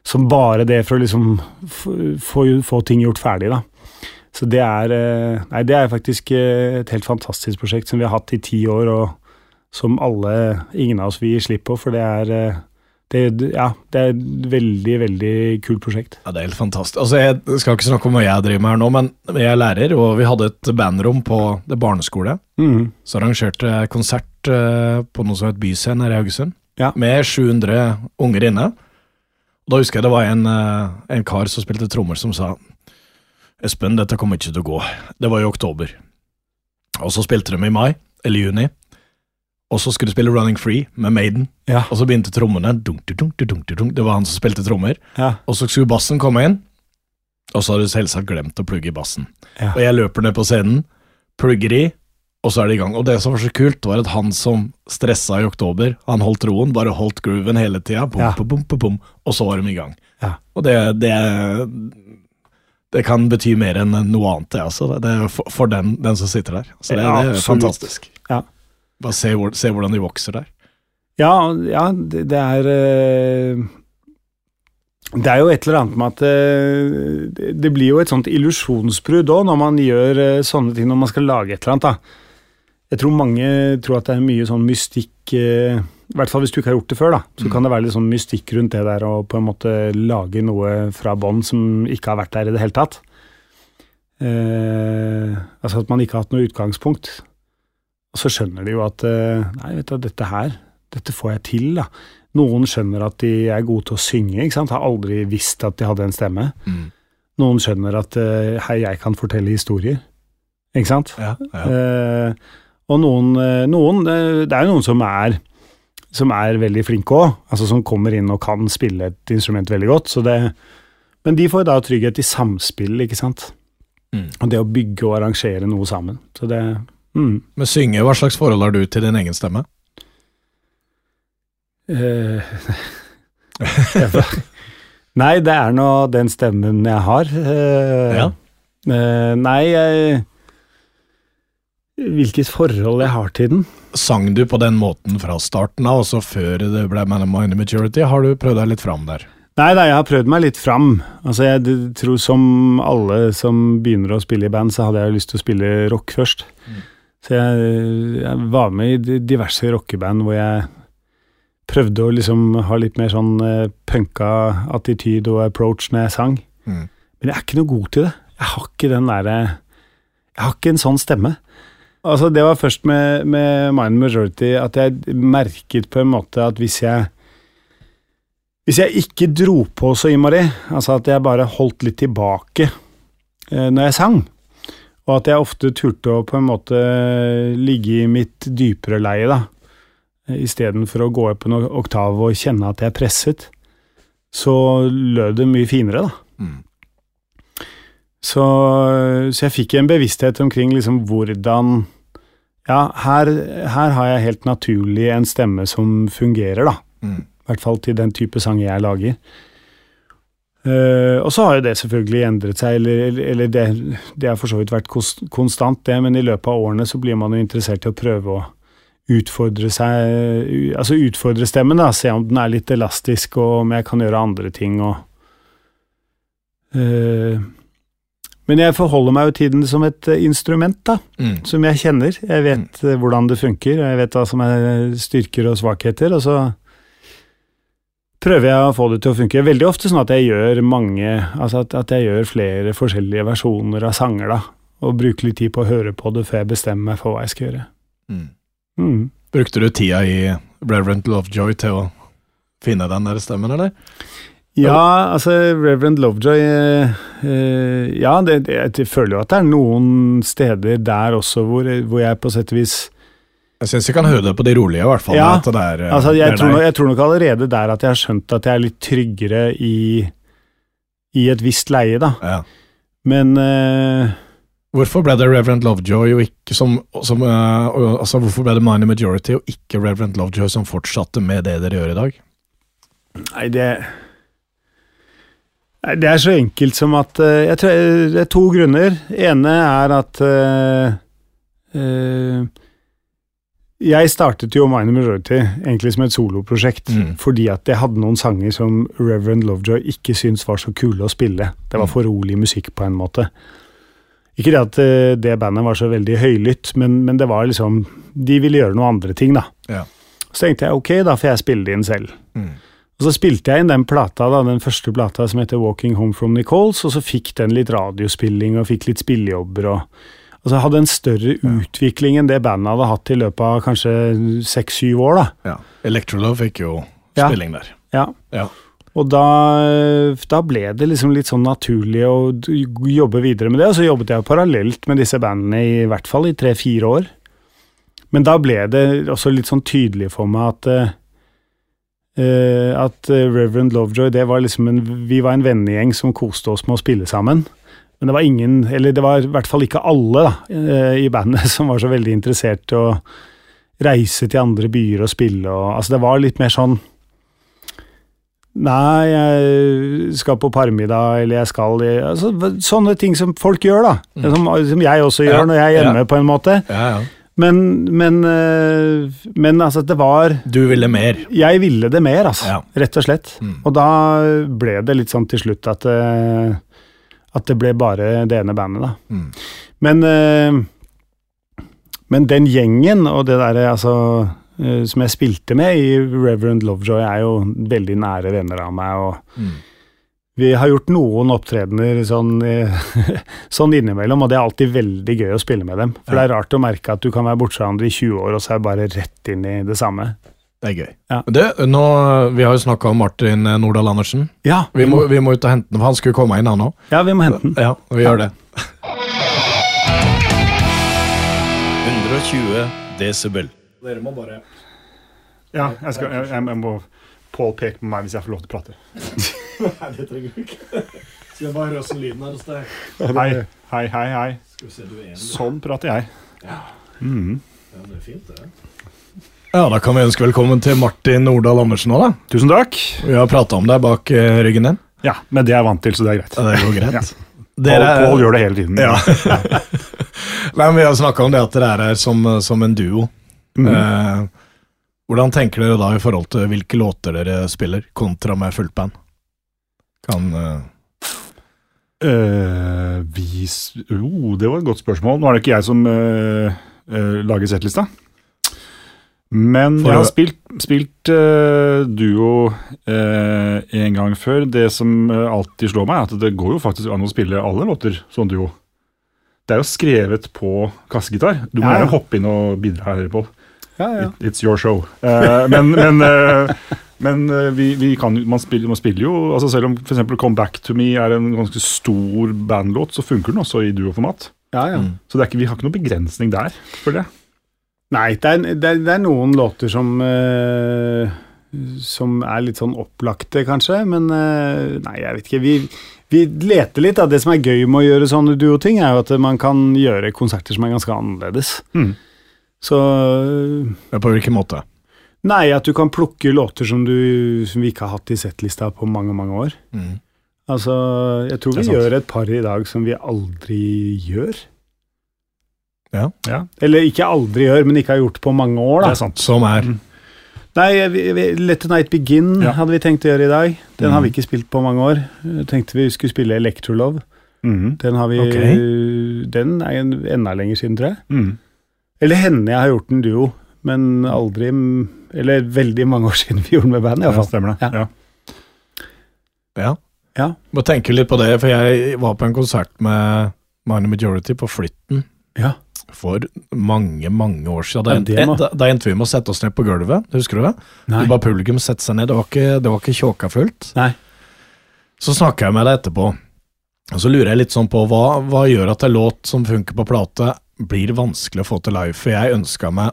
som bare det for å liksom få, få ting gjort ferdig, da. Så det er eh, Nei, det er faktisk eh, et helt fantastisk prosjekt som vi har hatt i ti år, og som alle Ingen av oss vil gi slipp på, for det er eh, det, ja, det er et veldig, veldig kult prosjekt. Ja, Det er helt fantastisk. Altså, Jeg skal ikke snakke om hva jeg driver med her nå, men jeg er lærer, og vi hadde et bandrom på det barneskole. Mm. Så arrangerte jeg konsert eh, på noe som het Byscenen her i Haugesund, Ja. med 700 unger inne. Og Da husker jeg det var en, eh, en kar som spilte trommer, som sa Espen, dette kommer ikke til å gå. Det var i oktober. Og så spilte de i mai, eller juni. Og så skulle du spille Running Free med Maiden, Ja. og så begynte trommene. Dunk, dunk, dunk, dunk. Det var han som spilte trommer. Ja. Og så skulle bassen komme inn, og så har du selvsagt glemt å plugge i bassen. Ja. Og jeg løper ned på scenen, plugger i, og så er det i gang. Og det som var så kult, var at han som stressa i oktober, han holdt roen, bare holdt grooven hele tida, og så var de i gang. Ja. Og det, det det kan bety mer enn noe annet, det, altså. Det for, for den, den som sitter der. Så det, Ja, det er fantastisk. Ja. Bare se, hvor, se hvordan de vokser der. Ja, ja det, det er eh, Det er jo et eller annet med at eh, det, det blir jo et sånt illusjonsbrudd òg når man gjør eh, sånne ting når man skal lage et eller annet. da. Jeg tror mange tror at det er mye sånn mystikk I hvert fall hvis du ikke har gjort det før, da. Så Mm. kan det være litt sånn mystikk rundt det der å på en måte lage noe fra bånn som ikke har vært der i det hele tatt. Eh, altså at man ikke har hatt noe utgangspunkt. Og så skjønner de jo at eh, Nei, vet du, dette her, dette får jeg til, da. Noen skjønner at de er gode til å synge, ikke sant. Har aldri visst at de hadde en stemme. Mm. Noen skjønner at eh, hei, jeg kan fortelle historier. Ikke sant? Ja, ja. Eh, og noen, eh, noen Det er jo noen som er som er veldig flinke òg, altså som kommer inn og kan spille et instrument veldig godt. Så det, men de får da trygghet i samspill, ikke sant. Mm. Og det å bygge og arrangere noe sammen. Så det mm. Men synge, hva slags forhold har du til din egen stemme? Eh, [laughs] Nei, det er nå den stemmen jeg har. Eh, Ja. eh, nei, jeg Hvilket forhold jeg har til den? Sang du på den måten fra starten av, også før det ble Man of Mind Maturity? Har du prøvd deg litt fram der? Nei da, jeg har prøvd meg litt fram. Altså, jeg tror som alle som begynner å spille i band, så hadde jeg lyst til å spille rock først. Mm. Så jeg, jeg var med i diverse rockeband hvor jeg prøvde å liksom ha litt mer sånn eh, punka attityd og approach når jeg sang. Mm. Men jeg er ikke noe god til det. Jeg har ikke den derre Jeg har ikke en sånn stemme. Altså, det var først med, med Mind Majority at jeg merket på en måte at hvis jeg Hvis jeg ikke dro på så innmari, altså at jeg bare holdt litt tilbake eh, når jeg sang, og at jeg ofte turte å på en måte ligge i mitt dypere leie, da, istedenfor å gå opp en oktav og kjenne at jeg er presset, så lød det mye finere, da. Mm. Så, så jeg fikk en bevissthet omkring liksom hvordan Ja, her, her har jeg helt naturlig en stemme som fungerer, da. Mm. I hvert fall til den type sang jeg lager. Eh, og så har jo det selvfølgelig endret seg, eller, eller- det, det har for så vidt vært konstant, det, men i løpet av årene så blir man jo interessert i å prøve å utfordre seg, altså utfordre stemmen, da, se om den er litt elastisk, og om jeg kan gjøre andre ting, og uh, Men jeg forholder meg jo til den som et eh, instrument, da Mm. som jeg kjenner. Jeg vet mm. hvordan det funker, og jeg vet hva som er styrker og svakheter, og så prøver jeg å få det til å funke. Veldig ofte sånn at jeg gjør mange Altså at, at jeg gjør flere forskjellige versjoner av sanger, da, og bruker litt tid på å høre på det før jeg bestemmer meg for hva jeg skal gjøre. Mm. Mm. Brukte du tida i Reverend Lovejoy til å finne den der stemmen, eller? Ja, altså Reverend Lovejoy eh, eh, Ja, det, det, jeg føler jo at det er noen steder der også hvor, hvor jeg på sett og vis Jeg syns vi kan høre det på de rolige, i hvert fall. Ja, er, Altså, jeg, tror, nok- jeg tror nok allerede der at jeg har skjønt at jeg er litt tryggere i, i et visst leie, da. ja. Men uh, Hvorfor ble det Reverend Lovejoy og ikke som, som uh, altså Hvorfor ble det Minor Majority og ikke Reverend Lovejoy som fortsatte med det dere gjør i dag? Nei, det Nei, Det er så enkelt som at uh, jeg tror, Det er to grunner. ene er at uh, Jeg startet jo Minor Majority egentlig som et soloprosjekt, Mm. fordi at jeg hadde noen sanger som Reverend Lovejoy ikke syntes var så kule å spille. Det var Mm. for rolig musikk på en måte. Ikke det at eh, det bandet var så veldig høylytt, men, men det var liksom De ville gjøre noen andre ting, da. Ja. Så tenkte jeg ok, da får jeg spille det inn selv. Mm. Og så spilte jeg inn den plata, da, den første plata som heter Walking Home From Nichols, og så fikk den litt radiospilling og fikk litt spillejobber og Altså hadde en større utvikling enn det bandet hadde hatt i løpet av kanskje seks-syv år, da. ja. Electrolove fikk jo spilling der. Ja. Ja. Og da, da ble det liksom litt sånn naturlig å jobbe videre med det, og så jobbet jeg parallelt med disse bandene i hvert fall i tre-fire år. Men da ble det også litt sånn tydelig for meg at eh, at eh, Reverend Lovejoy, det var liksom en, vi var en vennegjeng som koste oss med å spille sammen. Men det var ingen, eller det var i hvert fall ikke alle da, eh, i bandet [laughs] som var så veldig interessert i å reise til andre byer og spille. Og, altså det var litt mer sånn Nei, jeg skal på parmiddag, eller jeg skal i altså, Sånne ting som folk gjør, da. Mm. Som, som jeg også gjør Ja, når jeg er hjemme, ja. på en måte. Ja, ja. Men, men, eh, men altså, det var Du ville mer. Jeg ville det mer, altså. Rett og slett. Mm. Og da ble det litt sånn til slutt at eh, At det ble bare det ene bandet, da. Mm. Men eh, Men den gjengen og det derre altså eh, som jeg spilte med i Reverend Lovejoy, er jo veldig nære venner av meg. og Mm. vi har gjort noen opptredener sånn, eh, [laughs] sånn innimellom, og det er alltid veldig gøy å spille med dem. For Ja. det er rart å merke at du kan være borte fra hverandre i 20 år, og så er du bare rett inn i det samme. Det er gøy. Ja. Det, nå, vi har jo snakka om Martin Nordahl Andersen. Ja, Vi må, vi må ut og hente den, for han skulle komme inn, han òg. ja, vi må hente den. Ja, vi gjør det. [laughs] 120 desibel. Dere må bare Ja, jeg, skal, jeg, jeg må Pål peke på meg hvis jeg får lov til å prate. [laughs] Nei, det trenger du ikke. [laughs] Skal jeg bare høre åssen lyden er hos deg? Hei, hei, hei. hei. Skal vi se, du er enig? Sånn prater jeg. Mhm. Ja, det er fint, det. Ja, da kan vi ønske velkommen til Martin Nordahl Andersen òg, da. Tusen takk. Vi har prata om deg bak eh, ryggen din. Ja, men det er jeg vant til, så det er greit. Ja, det går greit. Ja. Dere Pål Pål gjør det hele tiden. Ja. [laughs] Nei, men Vi har snakka om det at dere er her som, som en duo. Mm. Eh, hvordan tenker dere da i forhold til hvilke låter dere spiller, kontra med fullt band? Kan eh, uh, vi Jo, oh, Det var et godt spørsmål. Nå er det ikke jeg som uh, uh, lager settlista. Men jeg har spilt, spilt uh, duo uh, en gang før. Det som eh, alltid slår meg, er at det går jo faktisk an å spille alle låter som duo. Det er jo skrevet på kassegitar. Du må Ja, gjerne hoppe inn og bidra her, Pål. Ja, ja. It, it's your show. Uh, men men, men vi, vi kan, man, spiller, man spiller jo altså Selv om f.eks. Come Back To Me er en ganske stor bandlåt, så funker den også i duoformat. ja, ja. mm. Så det er ikke, vi har ikke noen begrensning der. for det. Nei, det er, det, er, det er noen låter som uh, Som er litt sånn opplagte, kanskje, men uh, Nei, jeg vet ikke. Vi, vi leter litt. da. Det som er gøy med å gjøre sånne duoting, er jo at man kan gjøre konserter som er ganske annerledes. Mm. Så uh, På hvilken måte? Nei, at du kan plukke låter som, du, som vi ikke har hatt i settlista på mange, mange år. Mm. Altså, jeg tror vi gjør et par i dag som vi aldri gjør. Ja. Ja, Eller ikke aldri gjør, men ikke har gjort på mange år, det er sant. Som er Mm. Nei, vi, vi, Let the Night Begin Ja. hadde vi tenkt å gjøre i dag. Den har vi Mhm. ikke spilt på mange år. Tenkte vi skulle spille Electrolove. Mm. Den har vi okay. Den er en, enda lenger siden, tror jeg. Mm. Eller henne jeg har gjort en duo, men aldri Eller veldig mange år siden vi gjorde den med band, Ja, stemmer det. Ja. Ja. Ja. Ja. Må tenke litt på det, for jeg var på en konsert med Minor Majority på Flytten Ja. For mange, mange år siden. Da, det da, da endte vi med å sette oss ned på gulvet, husker du det? Nei. Det var publikum sette seg ned, det var ikke, det var ikke tjåka fullt. Nei. Så snakka jeg med deg etterpå, og så lurer jeg litt sånn på hva, hva gjør at en låt som funker på plate, blir vanskelig å få til live? For jeg ønska meg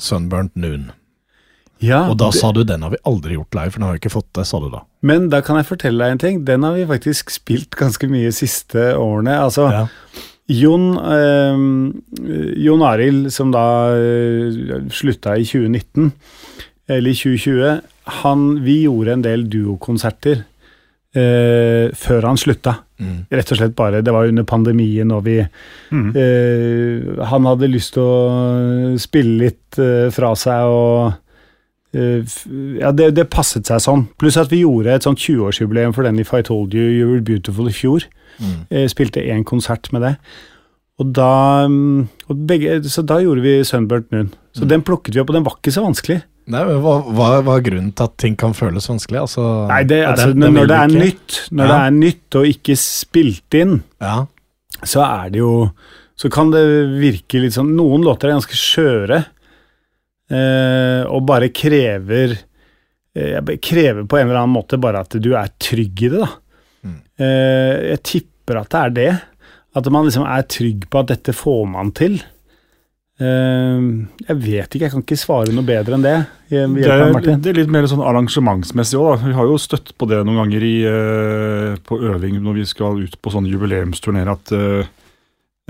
Sunburnt Noon, Ja, og da det- sa du den har vi aldri gjort live, for den har vi ikke fått til, sa du da. Men da kan jeg fortelle deg en ting. Den har vi faktisk spilt ganske mye de siste årene. Altså, Ja. Jon, eh, Jon Arild, som da eh, slutta i 2019, eller i 2020, han, vi gjorde en del duokonserter eh, før han slutta. Rett og slett bare Det var under pandemien, og vi mm. eh, Han hadde lyst til å spille litt eh, fra seg, og Ja, det, det passet seg sånn. Pluss at vi gjorde et sånt 20-årsjubileum for den If I Told You You Were Beautiful i fjor. Eh, spilte én konsert med det. Og da mm, og begge, Så da gjorde vi Sunburnt Noon. Så den plukket vi opp, og den var ikke så vanskelig. Nei, men hva, hva, hva er grunnen til at ting kan føles vanskelig? Altså, Nei, det, altså, den- den når det er ikke. nytt, når det er nytt og ikke spilt inn, Ja. så er det jo Så kan det virke litt sånn Noen låter er ganske skjøre, eh, og bare krever eh, jeg Krever på en eller annen måte bare at du er trygg i det, da. Mm. Eh, jeg tipper at det er det. At man liksom er trygg på at dette får man til. Eh, jeg vet ikke, jeg kan ikke svare noe bedre enn det. Det er, det er litt mer sånn arrangementsmessig òg. Vi har jo støtt på det noen ganger i, eh, på øving når vi skal ut på sånne jubileumsturneer at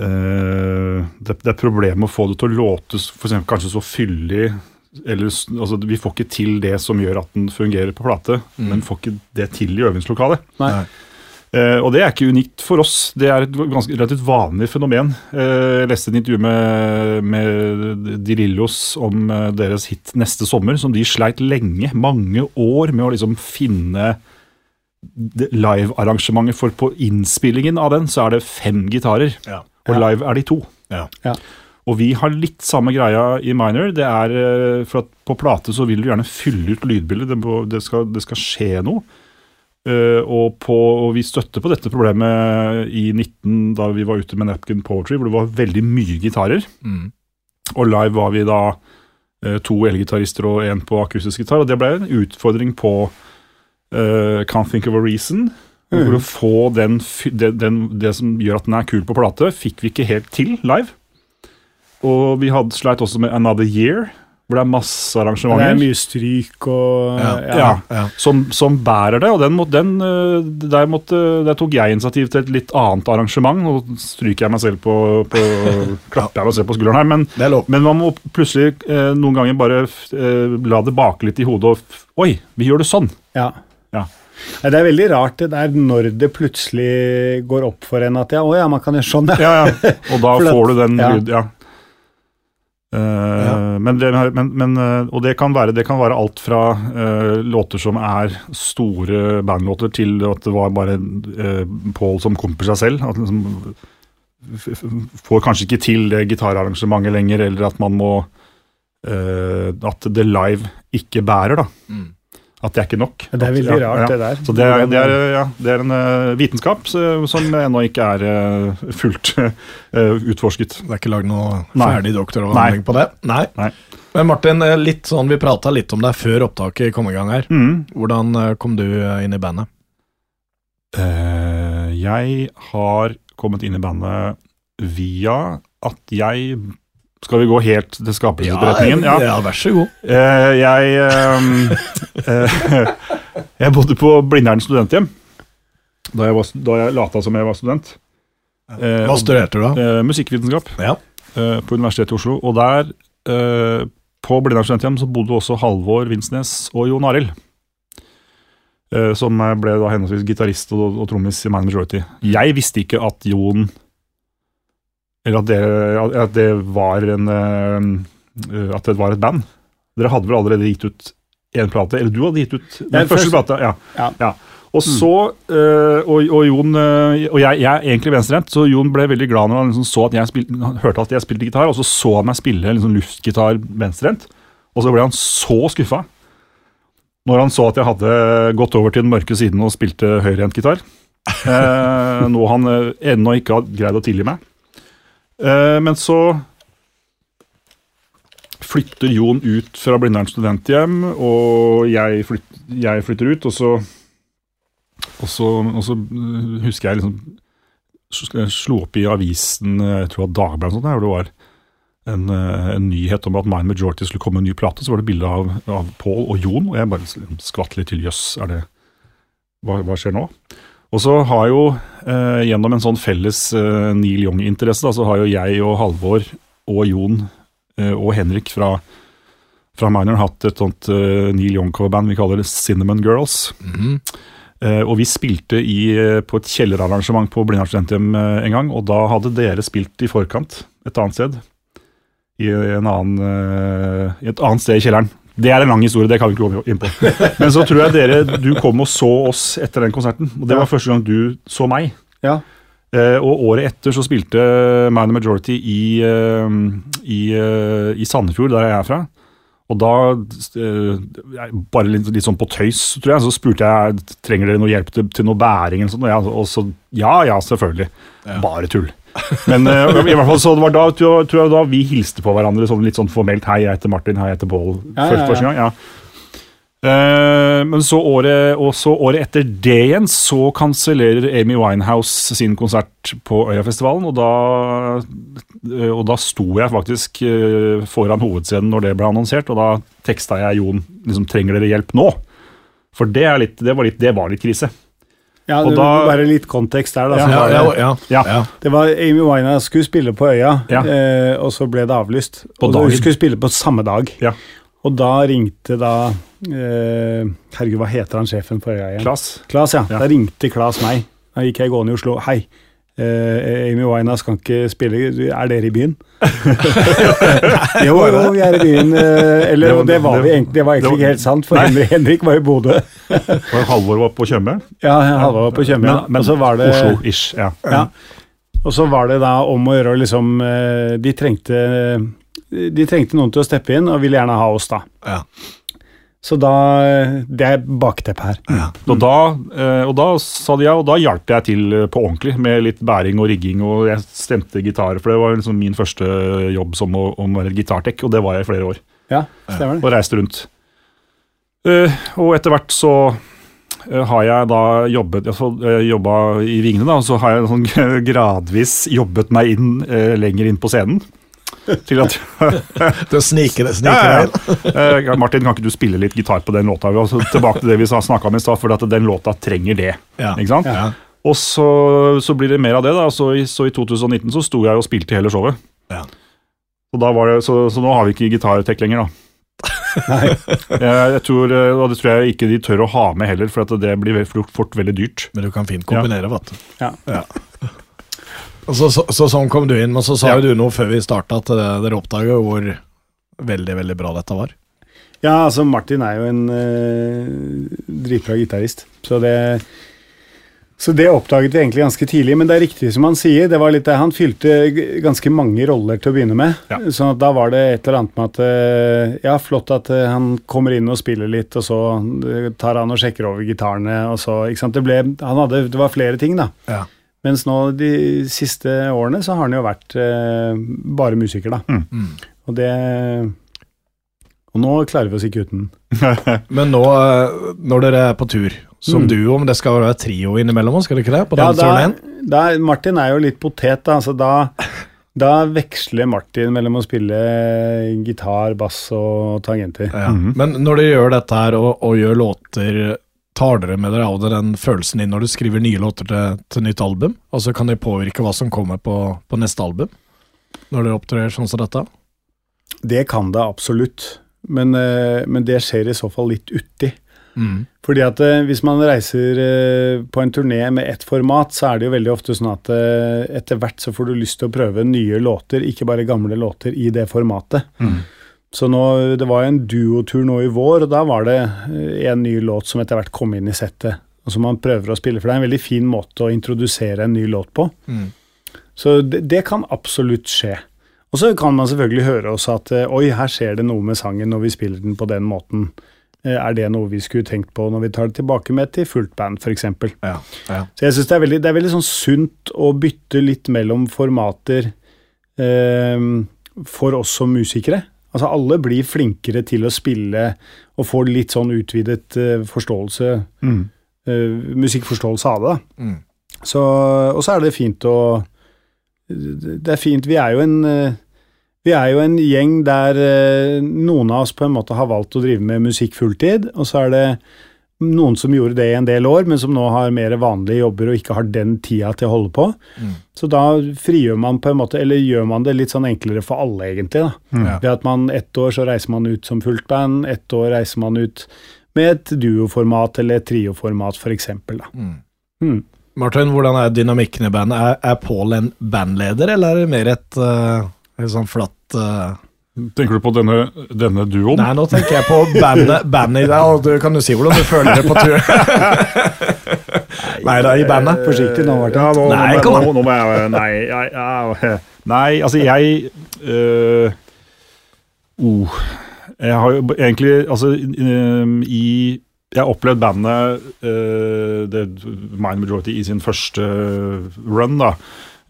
eh, eh, det, det er problemet å få det til å låte for eksempel kanskje så fyldig eller, altså, Vi får ikke til det som gjør at den fungerer på plate, men får ikke det til i øvingslokalet. Nei. Eh, og det er ikke unikt for oss, det er et ganske relativt vanlig fenomen. Uh, jeg leste et intervju med, med De Lillos om deres hit 'Neste sommer', som de sleit lenge, mange år, med å liksom finne livearrangementet. For på innspillingen av den så er det fem gitarer, Ja. Og Ja. live er de to. Ja. Ja. Og vi har litt samme greia i Minor. Det er eh, for at På plate så vil du gjerne fylle ut lydbildet. Det, må- det, skal, det skal skje noe. Uh, og, på, og vi støtter på dette problemet i 19, da vi var ute med Napkin Poetry, hvor det var veldig mye gitarer. Mm. Og live var vi da uh, to elgitarister og én på akustisk gitar. Og det ble en utfordring på uh, Can't Think of a Reason. Og For å få den, den, det, den, det som gjør at den er kul på plate, fikk vi ikke helt til live. Og vi hadde sleit også med Another Year, hvor det er masse arrangementer. Det er mye stryk og Ja. Ja, Ja. som, som bærer det, og den, den, øh, der, måtte, der tok jeg initiativ til et litt annet arrangement. Nå stryker jeg meg selv på, på [laughs] klapper jeg meg selv på skulderen her, men, men man må plutselig eh, noen ganger bare eh, la det bake litt i hodet og Oi, vi gjør det sånn! Ja. Ja. Nei, Det er veldig rart det der når det plutselig går opp for en at ja, å ja, man kan gjøre sånn, ja. Ja, ja. [laughs] Og da at- får du den ja. lyd, ja. Uh, Ja. Men, det, men, men, eh, og det kan, være, det kan være alt fra uh, låter som er store bandlåter, til at det var bare uh, Paul som komper seg selv. At liksom, f- f- får kanskje ikke til det gitararrangementet lenger, eller at man må uh, At det live ikke bærer, da. Mm. At det er ikke nok. Det er veldig At- ja, rart, ja. det der. Så det er, det er, ja, det er en uh, vitenskap som ennå ikke er uh, fullt uh, utforsket. Det er ikke lagd noe ferdig doktoravhandling på det? Nei. Nei. Men Martin, eh, litt sånn, vi prata litt om deg før opptaket kom i gang her. Mm. Hvordan eh, kom du eh, inn i bandet? Eh, jeg har kommet inn i bandet via at jeg Skal vi gå helt til skapelsesberetningen? ja, ja, vær så god. Eh, jeg ehm, eh, [laughs] Jeg bodde på Blindern studenthjem da jeg, var, da jeg lata som jeg var student. Eh, Hva studerte du da? eh, musikkvitenskap Ja. eh, på Universitetet i Oslo. Og der, eh, på Blindern studenthjem, så bodde også Halvor Vinsnes og Jon Arild. Eh, som ble da henholdsvis gitarist og, og trommis i Man Majority. Jeg visste ikke at Jon Eller at det, at det var en eh, At det var et band. Dere hadde vel allerede gitt ut én plate? Eller du hadde gitt ut den første først- plata? Ja. Ja. ja. Og så eh, og, og Jon eh, Og jeg, jeg er egentlig venstrehendt, så Jon ble veldig glad når han liksom så at jeg spil, hørte at jeg spilte gitar, og så så han meg spille liksom luftgitar venstrehendt. Og så ble han så skuffa når han så at jeg hadde gått over til den mørke siden og spilte høyrehendt gitar. Eh, noe han ennå ikke har greid å tilgi meg. Eh, men så flytter Jon ut fra Blindern studenthjem, og jeg, flyt, jeg flytter ut, og så og så, og så øh, husker jeg liksom sl- slo opp i avisen, øh, jeg tror det var Dagbladet, der, hvor det var en, en nyhet om at Mine Majority skulle komme med en ny plate. Så var det bilde av, av Paul og Jon, og jeg bare liksom skvatt litt til. Jøss, er det hva, hva skjer nå? Og så har jo, eh, gjennom en sånn felles eh, Neil Young-interesse, så har jo jeg og Halvor og Jon eh, og Henrik fra, fra Minor hatt et sånt eh, Neil Young-coverband vi kaller det Cinnamon Girls. Mhm. Eh, og vi spilte i, eh, på et kjellerarrangement på Blindern studenthjem en gang, og da hadde dere spilt i forkant et annet sted. I, en annen, i et annet sted i kjelleren. Det er en lang historie, det kan vi ikke gå inn på. [laughs] Men så tror jeg dere, du kom og så oss etter den konserten, og det var første gang du så meg. Ja. Eh, og året etter så spilte Man the Majority i, eh, i, eh, i Sandefjord, der jeg er fra. Og da, bare litt, litt sånn på tøys, tror jeg, så spurte jeg trenger dere noe hjelp til, til noe bæring. eller sånt, og, jeg, og så ja, ja, selvfølgelig. Bare tull. Men uh, i hvert fall så det var da, tror jeg, da vi hilste på hverandre sånn litt sånn formelt. Hei, jeg heter Martin. Hei, jeg heter Pål. Ja, Første, ja, ja. første gang. ja. Uh, men så året, og så året etter det igjen så kansellerer Amy Winehouse sin konsert på Øyafestivalen, og da, eh, og da sto jeg faktisk uh, foran hovedscenen når det ble annonsert, og da teksta jeg Jon liksom, 'Trenger dere hjelp nå?' For det, er litt, det, var, litt, det var litt krise. Ja, Og det, da- Bare litt kontekst der. Da, Ja, ja, ja, det var Amy Winehouse skulle spille på Øya, eh, og så ble det avlyst. På og dagen. Hun skulle spille på samme dag. Ja. Og da ringte da eh, Herregud, hva heter han sjefen på Øya igjen? Klas. Klas, ja. Ja. Da ringte Klas meg. Da gikk jeg gående i Oslo. Hei, eh, Amy Winehouse kan ikke spille. Er dere i byen? [laughs] jo, jo, vi er i byen. eh, eller Det var- det var vi egentlig. Det var egentlig ikke helt sant, for Henrik, Henrik var i Bodø. [laughs] Og Halvor var på Tjøme. Ja, Halvor var på Tjøme. Men, men så var det Oslo-ish. Ja. Ja. Og så var det da om å gjøre å liksom eh, De trengte De trengte noen til å steppe inn, og ville gjerne ha oss, da. Ja. Så da Det er bakteppet her. Og, da, eh, og da sa de ja, og da hjalp jeg til eh, på ordentlig med litt bæring og rigging, og jeg stemte gitar, for det var liksom min første jobb som å, å være gitartek, og det var jeg i flere år, Ja, stemmer det. og reiste rundt. Eh, og etter hvert så har jeg da jobbet, jeg jobba i Vingene, da, og så har jeg sånn [laughs] gradvis jobbet meg inn, lenger inn på scenen. Til at [laughs] Du sniker, det sniker Ja, ja, inn. ja. Eh, Martin, kan ikke du spille litt gitar på den låta? Vi altså tilbake til det vi snakka om i stad, for at den låta trenger det. Ja. Ikke sant? Ja. Og så, så blir det mer av det. da, Så i, så i 2019 så sto jeg og spilte hele showet. Ja. Og da var det, så, så nå har vi ikke gitartek lenger, da. [laughs] Nei. [laughs] Jeg, jeg tror, eh, og det tror jeg ikke de tør å ha med heller, for at det blir fort, fort veldig dyrt. Men du kan fint kombinere, vet du. Ja. Og så, så, så sånn kom du inn, men så sa Ja. jo du noe før vi starta at eh, dere oppdaga hvor veldig, veldig bra dette var. Ja, altså Martin er jo en eh, dritbra gitarist, så det så det oppdaget vi egentlig ganske tidlig, men det er riktig som han sier. det var litt det, Han fylte ganske mange roller til å begynne med. Ja. sånn at da var det et eller annet med at eh, Ja, flott at eh, han kommer inn og spiller litt, og så tar han og sjekker over gitarene, og så ikke sant, Det ble, han hadde, det var flere ting, da. Ja. Mens nå de siste årene så har han jo vært eh, bare musiker, da. Mm. Og det Og nå klarer vi oss ikke uten. [laughs] Men nå, eh, når dere er på tur som Mm. duo, om det skal være trio innimellom oss, skal det ikke det? På Ja, den da, da, Martin er jo litt potet, da. Så da, da veksler Martin mellom å spille gitar, bass og tangenter. Ja. Mhm. Men når dere gjør dette her og, og gjør låter, tar dere med dere av det den følelsen inn når du skriver nye låter til, til nytt album? Altså Kan det påvirke hva som kommer på, på neste album? Når dere opptrer sånn som dette? Det kan det absolutt, men, eh, men det skjer i så fall litt uti. Mm. Fordi at eh, hvis man reiser eh, på en turné med ett format, så er det jo veldig ofte sånn at etter hvert så får du lyst til å prøve nye låter, ikke bare gamle låter, i det formatet. Mm. Så nå, det var en duotur nå i vår, og da var det eh, en ny låt som etter hvert kom inn i settet, og som man prøver å spille. For det er en veldig fin måte å introdusere en ny låt på. Mm. Så det, det kan absolutt skje. Og så kan man selvfølgelig høre også at eh, oi, her skjer det noe med sangen når vi spiller den på den måten. Eh, Er det noe vi skulle tenkt på når vi tar det tilbake med til fullt band, f.eks.? Ja. ja. Så jeg syns det, er veldig- det er veldig sånn sunt å bytte litt mellom formater eh, for oss som musikere. Altså alle blir flinkere til å spille og få litt sånn utvidet uh, forståelse, Mm. uh, musikkforståelse av det. Mm. Så, og så er det fint å Det er fint. Vi er jo en uh, vi er jo en gjeng der noen av oss på en måte har valgt å drive med musikk fulltid, og så er det noen som gjorde det i en del år, men som nå har mer vanlige jobber og ikke har den tida til å holde på. Mm. Så da frigjør man på en måte, eller gjør man det litt sånn enklere for alle, egentlig. da. Mm. Ved at man ett år så reiser man ut som fullt band, ett år reiser man ut med et duoformat eller et trioformat, f.eks. Mm. Martin, hvordan er dynamikken i bandet? Er, er Pål en bandleder, eller er det mer et, uh, et sånn flatt uh... Tenker du på denne, denne duoen? Nei, nå tenker jeg på bandet, bandet i deg, og du kan jo si hvordan du føler det på tur. nei da, i bandet. Forsiktig nå, Martin. Ja, nå, Nei, nå, kom nå, an. nå må jeg Nei, jeg, jeg, nei altså jeg øh, oh, Jeg har jo egentlig Altså, øh, i Jeg har opplevd bandet uh, The Mind Majority i sin første run, da.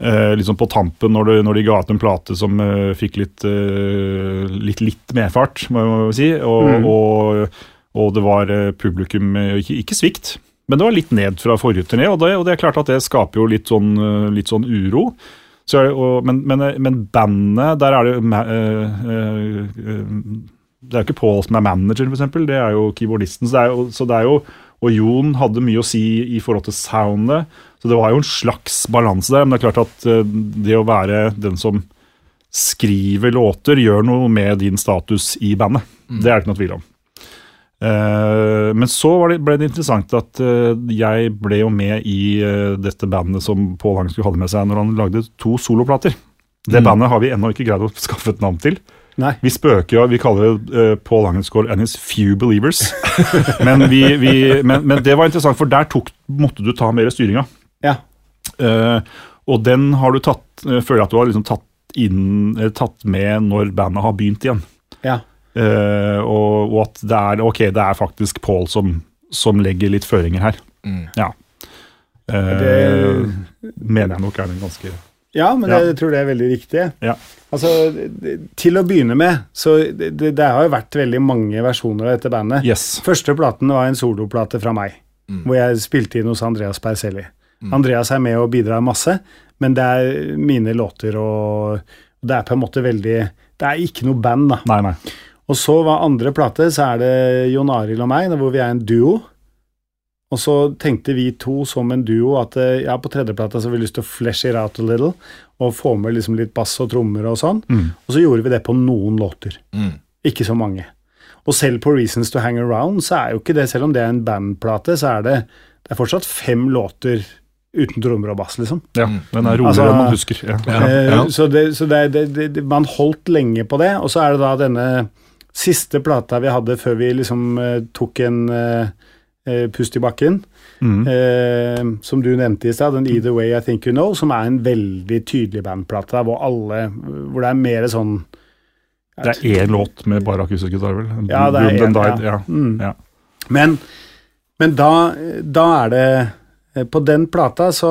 Eh, liksom på tampen, når, det, når de ga ut en plate som eh, fikk litt, eh, litt litt medfart, må jeg si. Og, Mm. og, og det var eh, publikum eh, ikke, ikke svikt, men det var litt ned fra forrige turné. Og det, og det er klart at det skaper jo litt sånn, eh, litt sånn uro. Så, men, men, men bandet, der er det jo Det er jo ikke Paul som er manager, f.eks. Det er jo keyboardisten. Så det er jo, så det er jo og Jon hadde mye å si i forhold til soundet, så det var jo en slags balanse der. Men det er klart at eh, det å være den som skriver låter, gjør noe med din status i bandet. Det er det ikke noe tvil om. Uh, men så var det, ble det interessant at uh, jeg ble jo med i uh, dette bandet som Pål Hang skulle hadde med seg når han lagde to soloplater. Det bandet har vi ennå ikke greid å [laughs] skaffe et navn til. Nei. Vi spøker jo, vi kaller det uh, Paul Angelsgaard and his few believers. [laughs] men, vi, vi, men, men det var interessant, for der tok, måtte du ta mer styringa. Eh, og den har du tatt, føler jeg at du har liksom tatt, inn, eh, tatt med når bandet har begynt igjen. Ja. Uh, og, og at det er, ok, det er faktisk Paul som, som legger litt føringer her. Mm. Ja. Uh, Det- mener jeg nok er den ganske Ja, men Ja. jeg tror det er veldig riktig. Ja. Altså, det- til å begynne med, så det, det, det har jo vært veldig mange versjoner av dette bandet. Yes. Første platen var en soloplate fra meg, Mm. hvor jeg spilte inn hos Andreas Berselli. Andreas er med og bidrar masse, men det er mine låter, og det er på en måte veldig Det er ikke noe band, da. Nei, nei. Og så var andre plate, så er det Jon Arild og meg, hvor vi er en duo. Og så tenkte vi to som en duo at eh, ja, på tredjeplata så har vi lyst til å flesh it out a little, og få med liksom litt bass og trommer og sånn. Mm. Og så gjorde vi det på noen låter. Mm. Ikke så mange. Og selv på Reasons to Hang Around så er jo ikke det, selv om det er en bandplate, så er det, det er fortsatt fem låter uten trommer og bass, liksom. Ja, den er roligere Altså- enn man husker. Ja. Ja, Eh. Så, det, så det, det, man holdt lenge på det, og så er det da denne siste plata vi hadde før vi liksom eh, tok en eh, pust i bakken, Mm. uh, som du nevnte i stad, den Either Way I Think You Know, som er en veldig tydelig bandplate, hvor alle Hvor det er mer sånn Det er én låt med bare akustisk gitar, vel? Ja, det er Died, ja. ja. Mm. Ja. Men, men da, da er det På den plata så,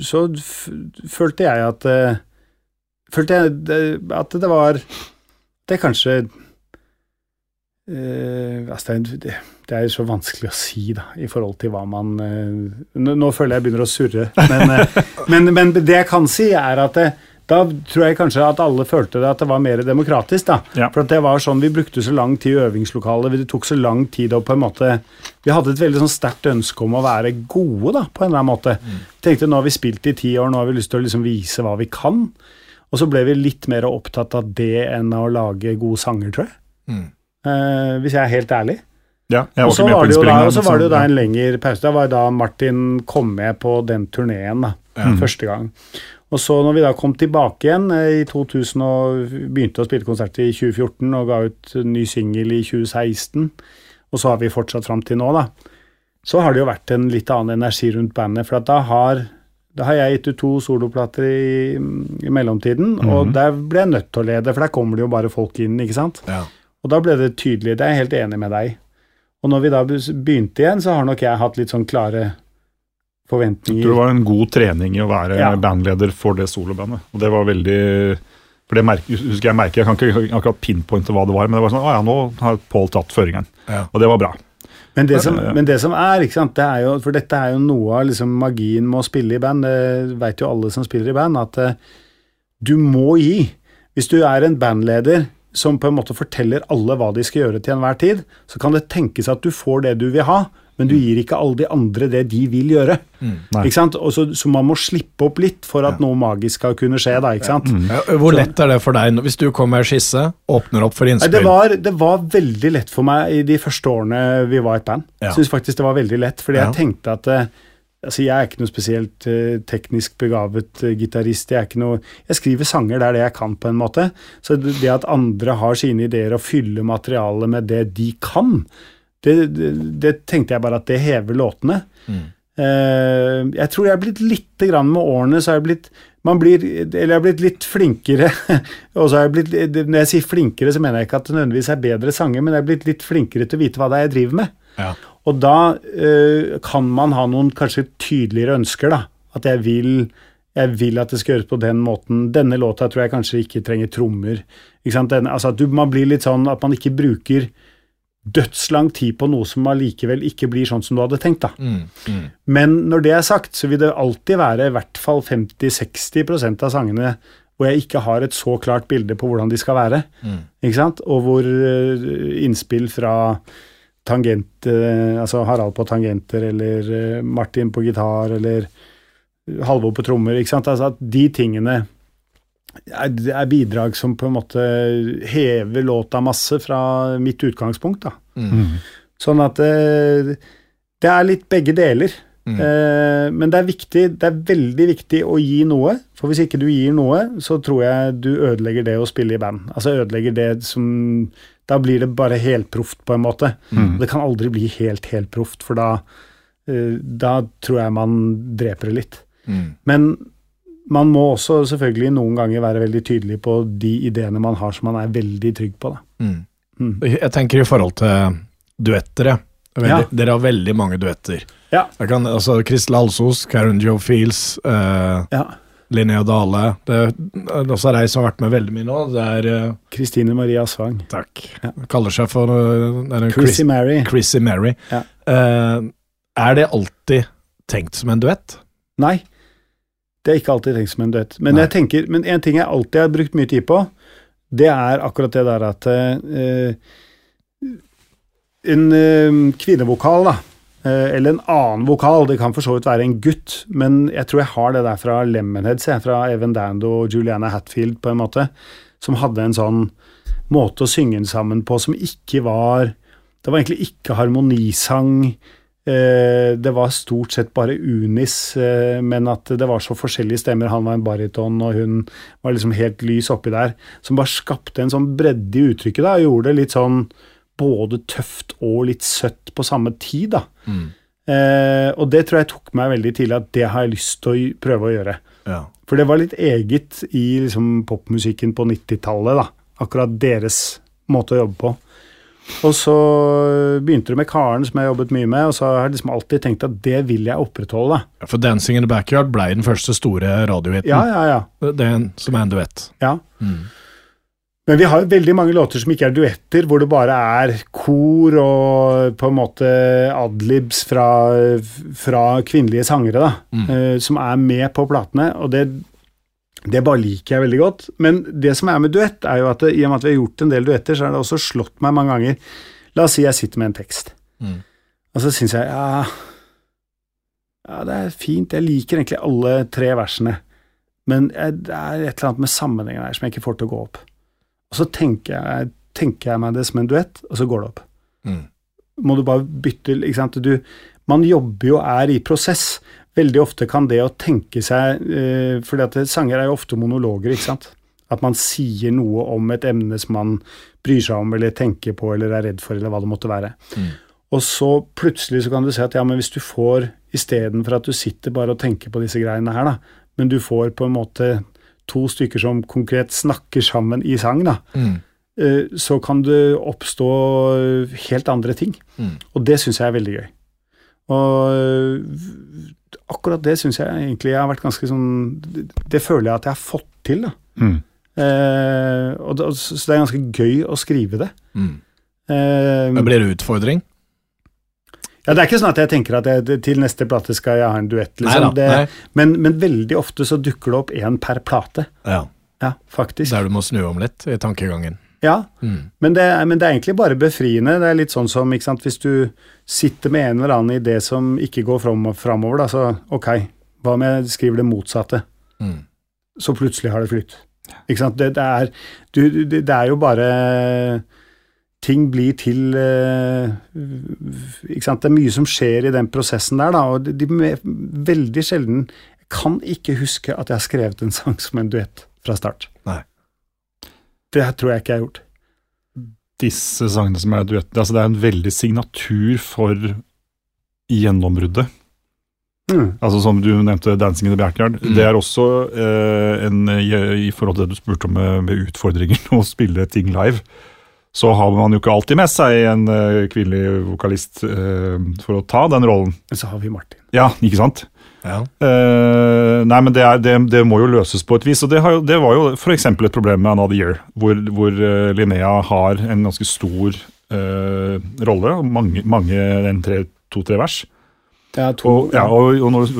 så følte jeg at eh, Følte jeg at det var Det er kanskje eh, altså det, er- det, er så vanskelig å si, da, i forhold til hva man eh, nå, nå føler jeg begynner å surre, men, eh, [laughs] men, men det jeg kan si, er at det, da tror jeg kanskje at alle følte det at det var mer demokratisk. da. Ja. For at det var sånn, Vi brukte så lang tid i øvingslokalet, det tok så lang tid å på en måte Vi hadde et veldig sånn sterkt ønske om å være gode, da, på en eller annen måte. Tenkte nå har vi spilt i ti år, nå har vi lyst til å liksom vise hva vi kan. Og så ble vi litt mer opptatt av det enn av å lage gode sanger, tror jeg. Mm. Eh, hvis jeg er helt ærlig. Ja, jeg var ikke med på da, og så var det jo da en lengre pause. Det var da Martin kom med på den turneen, da. Første gang. Og så når vi da kom tilbake igjen eh, i 2000 og begynte å spille konsert i 2014 og ga ut ny singel i 2016, og så har vi fortsatt fram til nå, da, så har det jo vært en litt annen energi rundt bandet. For at da har, da har jeg gitt ut to soloplater i, i mellomtiden, og der ble jeg nødt til å lede, for der kommer det jo bare folk inn, ikke sant. Ja. Og da ble det tydelig, det er jeg helt enig med deg. Og når vi da begynte igjen, så har nok jeg hatt litt sånn klare Jeg tror forventninger. det var en god trening i å være Ja. bandleder for det solobandet. Og det var veldig For det merker, husker jeg merker, jeg kan ikke akkurat pinpointe hva det var, men det var sånn Å ja, nå har Pål tatt føringen. Ja. Og det var bra. Men det, som, ja. men det som er, ikke sant, det er jo, for dette er jo noe av liksom magien med å spille i band, det vet jo alle som spiller i band, at eh, du må gi. Hvis du er en bandleder som på en måte forteller alle hva de skal gjøre til enhver tid, så kan det tenkes at du får det du vil ha, men du gir ikke alle de andre det de vil gjøre. Mm. Ikke sant? Og så, så man må slippe opp litt for at noe magisk skal kunne skje, da, ikke sant? Ja, Hvor lett er det for deg hvis du kommer med en skisse, åpner opp for innspill? det, var, det var veldig lett for meg i de første årene vi var et band. Ja. Synes faktisk det var veldig lett, fordi Ja. jeg tenkte at eh, altså Jeg er ikke noe spesielt uh, teknisk begavet uh, gitarist. Jeg, er ikke noe- jeg skriver sanger, det er det jeg kan, på en måte. Så det, det at andre har sine ideer og fyller materialet med det de kan, det, det, det tenkte jeg bare at det hever låtene. Eh, jeg tror jeg har blitt lite grann med årene, så har jeg blitt man blir, eller jeg har blitt litt flinkere. [laughs] og så har jeg blitt, Når jeg sier flinkere, så mener jeg ikke at det nødvendigvis er bedre sanger, men jeg har blitt litt flinkere til å vite hva det er jeg driver med. Ja. Og da eh, kan man ha noen kanskje tydeligere ønsker, da. At jeg vil, jeg vil at det skal gjøres på den måten. Denne låta tror jeg kanskje ikke trenger trommer. Ikke sant? Den, altså at du, man blir litt sånn at man ikke bruker dødslang tid på noe som allikevel ikke blir sånn som du hadde tenkt. da. Mm, mm. Men når det er sagt, så vil det alltid være i hvert fall 50-60% av sangene hvor jeg ikke har et så klart bilde på hvordan de skal være. Mm. Ikke sant? Og hvor eh, innspill fra tangent, eh, altså Harald på tangenter, eller eh, Martin på gitar, eller Halvor på trommer. ikke sant? Altså at de tingene er, er bidrag som på en måte hever låta masse fra mitt utgangspunkt. da. Mm. Sånn at det, det er litt begge deler. Mm. Eh, men det er viktig, det er veldig viktig å gi noe. For hvis ikke du gir noe, så tror jeg du ødelegger det å spille i band. Altså ødelegger det som Da blir det bare helproft, på en måte. Mm. Det kan aldri bli helt helproft, for da, eh, da tror jeg man dreper det litt. Mm. Men man må også selvfølgelig noen ganger være veldig tydelig på de ideene man har som man er veldig trygg på. Mm. Mm. Jeg tenker i forhold til duetter, jeg. Veldig, Ja. Dere har veldig mange duetter. Ja. Kan, altså Kristel Alsos, Karen Joe Fields, eh, Ja. Linnea Dale Det er også ei som har vært med veldig mye nå. Det er eh, Kristine Maria Svang. Takk. Ja. Kaller seg for eh, det er Chrissy Chris- Mary. Chrissy Mary. Ja. Eh, er det alltid tenkt som en duett? Nei, det er ikke alltid tenkt som en duett. Men Nei. jeg tenker, men en ting jeg alltid har brukt mye tid på, det er akkurat det der at uh, En uh, kvinnevokal, da, uh, eller en annen vokal, det kan for så vidt være en gutt, men jeg tror jeg har det der fra Lemonheads, fra Evan Dando og Juliana Hatfield, på en måte, som hadde en sånn måte å synge den sammen på som ikke var Det var egentlig ikke harmonisang. Eh, det var stort sett bare unis, eh, men at det var så forskjellige stemmer. Han var en baryton, og hun var liksom helt lys oppi der. Som bare skapte en sånn bredde i uttrykket, da, og gjorde det litt sånn både tøft og litt søtt på samme tid, da. Eh, og det tror jeg tok meg veldig tidlig, at det har jeg lyst til å prøve å gjøre. Ja. For det var litt eget i liksom, popmusikken på 90-tallet, da. Akkurat deres måte å jobbe på. Og så begynte du med Karen, som jeg jobbet mye med, og så har jeg liksom alltid tenkt at det vil jeg opprettholde. Ja, For 'Dancing in the Backyard' ble den første store radiohiten. Ja, ja, ja. Er som er en duett. ja. Mm. Men vi har jo veldig mange låter som ikke er duetter, hvor det bare er kor og på en måte adlibs fra, fra kvinnelige sangere, da, Mm. uh, som er med på platene. Og det, det bare liker jeg veldig godt. Men det som er med duett, er jo at i og med at vi har gjort en del duetter, så har det også slått meg mange ganger. La oss si jeg sitter med en tekst, Mm. og så syns jeg ja, ja, det er fint, jeg liker egentlig alle tre versene, men jeg, det er et eller annet med sammenhengen her som jeg ikke får til å gå opp. Og så tenker jeg, tenker jeg meg det som en duett, og så går det opp. Mm. Må du bare bytte ikke sant? Du, Man jobber jo og er i prosess. Veldig ofte kan det å tenke seg eh, fordi at sanger er jo ofte monologer, ikke sant. At man sier noe om et emne som man bryr seg om eller tenker på eller er redd for, eller hva det måtte være. Mm. Og så plutselig så kan du si at ja, men hvis du får istedenfor at du sitter bare og tenker på disse greiene her, da, men du får på en måte to stykker som konkret snakker sammen i sang, da, Mm. eh, så kan det oppstå helt andre ting. Mm. Og det syns jeg er veldig gøy. Og øh, akkurat det syns jeg egentlig jeg har vært ganske sånn Det, føler jeg at jeg har fått til, da. Mm. Eh, og og, så det er ganske gøy å skrive det. Mm. Eh, Men blir det utfordring? ja, det er ikke sånn at jeg tenker at jeg, til neste plate skal jeg ha en duett, Nei liksom. da, det. Men, men veldig ofte så dukker det opp én per plate. Ja. Ja, faktisk. Der du må snu om litt i tankegangen. Ja, Mm. men det, men det er egentlig bare befriende. Det er litt sånn som sant, hvis du sitter med en eller annen idé som ikke går fram, framover, da, så ok, hva om jeg skriver det motsatte? Mm. Så plutselig har det flytt. Ikke sant? Det, det, er, du, det, er jo bare Ting blir til eh, Ikke sant? Det er mye som skjer i den prosessen der, da, og de, de, veldig sjelden kan ikke huske at jeg har skrevet en [laughs] sang som en duett fra start. Nei. Det tror jeg ikke jeg har gjort. Disse sangene som er duetter, altså det er en veldig signatur for gjennombruddet. Mm. Altså Som du nevnte, 'Dancing in the Backyard'. Mm. Det er også eh, en i, i forhold til det du spurte om med, [laughs] med utfordringen å spille ting live. Så har man jo ikke alltid med seg en eh, kvinnelig vokalist eh, for å ta den rollen. Men så har vi Martin. Ja, ikke sant? Ja. Eh, nei, men det, er, det, det må jo løses på et vis. Og det, har, jo- det var jo f.eks. et problem med Another Year, hvor, hvor eh, Linnea har en ganske stor uh, rolle. Mange, mange en tre, to-tre vers. Ja, to, Og, ja, og, og, når-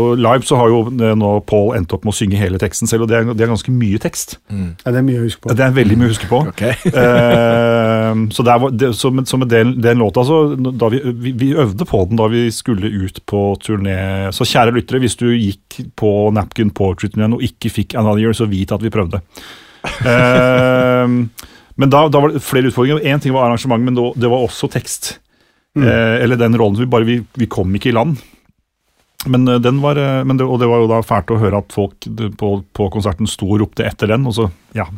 og live så har jo nå Paul endt opp med å synge hele teksten selv, og det er, det er ganske mye tekst. Mm. ja, det er mye å huske på. Det er veldig mye å huske på. [laughs] Ok. Eh, så, der var, det, så, med, så med den, den låta så, vi, vi, vi øvde på den da vi skulle ut på turné. Så kjære lyttere, hvis du gikk på Napkin Portrait-turneen og ikke fikk Another Year, så vit at vi prøvde. uh, men da, da var det flere utfordringer. Én ting var arrangement, men det, det var også tekst. Eh, eller den rollen. Vi, bare, vi, vi kom ikke i land. Men, eh, den var, eh, men det, og det var jo da fælt å høre at folk på, på konserten sto og ropte etter den, og så ja.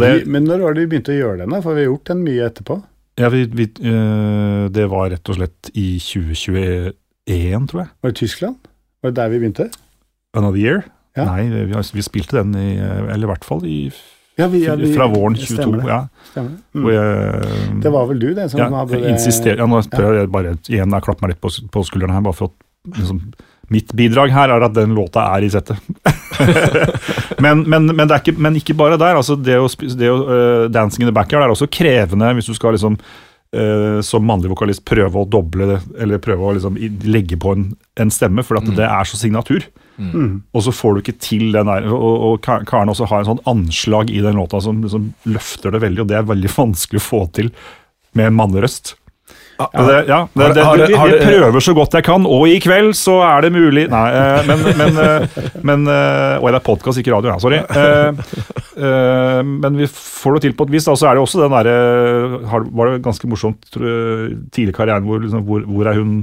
Det, Men når var det vi begynte å gjøre den? For vi har gjort den mye etterpå. ja, vi, vi, eh, det var rett og slett i 2021, tror jeg. Var det Tyskland? Var det der vi begynte? Another Year? Ja. Nei, vi, vi spilte den i eh, Eller i hvert fall i, Ja, vi, ja, vi, fra våren 22. Stemmer det. Ja, Stemmer. Mm. jeg, Det var vel du, det, som ja, hadde det ja, Nå prøver jeg bare igjen å klappe meg litt på, på skuldrene her, bare for å liksom, mitt bidrag her er at den låta er i settet. [laughs] men, men, men, ikke, men ikke bare der. altså Det å, det å uh, Dancing in the backyard er også krevende hvis du skal liksom uh, som mannlig vokalist prøve å doble det, eller prøve å liksom legge på en, en stemme, for at det er så signatur. Mm. Og så får du ikke til den der, og, og Karen også har en sånn anslag i den låta som liksom løfter det veldig, og det er veldig vanskelig å få til med en mannerøst. Ja. Ja, det, ja, det, det, vi, jeg prøver så godt jeg kan, og i kveld så er det mulig Nei, eh, men, men, eh, men eh, Oi, det er podkast, ikke radio. Ja, sorry. Eh, eh, men vi får det til på et vis. da, Så er det også den derre Var det ganske morsomt tidlig i karrieren hvor, liksom, hvor, hvor er hun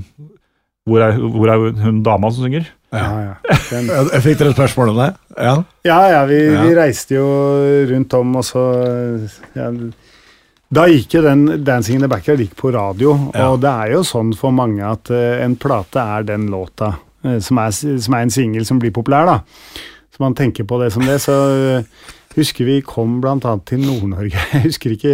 hvor er, hvor er hun, hun dama som synger? Ja, ja. Den, [laughs] Jeg fikk dere et spørsmål om det? Ja. ja, ja, vi, Ja. vi reiste jo rundt om, og så ja, Da gikk jo den 'Dancing in the Backyard' gikk på radio, Ja. og det er jo sånn for mange at uh, en plate er den låta uh, som, er, som er en singel som blir populær, da. Så man tenker på det som det. Så eh, husker vi kom bl.a. til Nord-Norge. [laughs] Jeg husker ikke,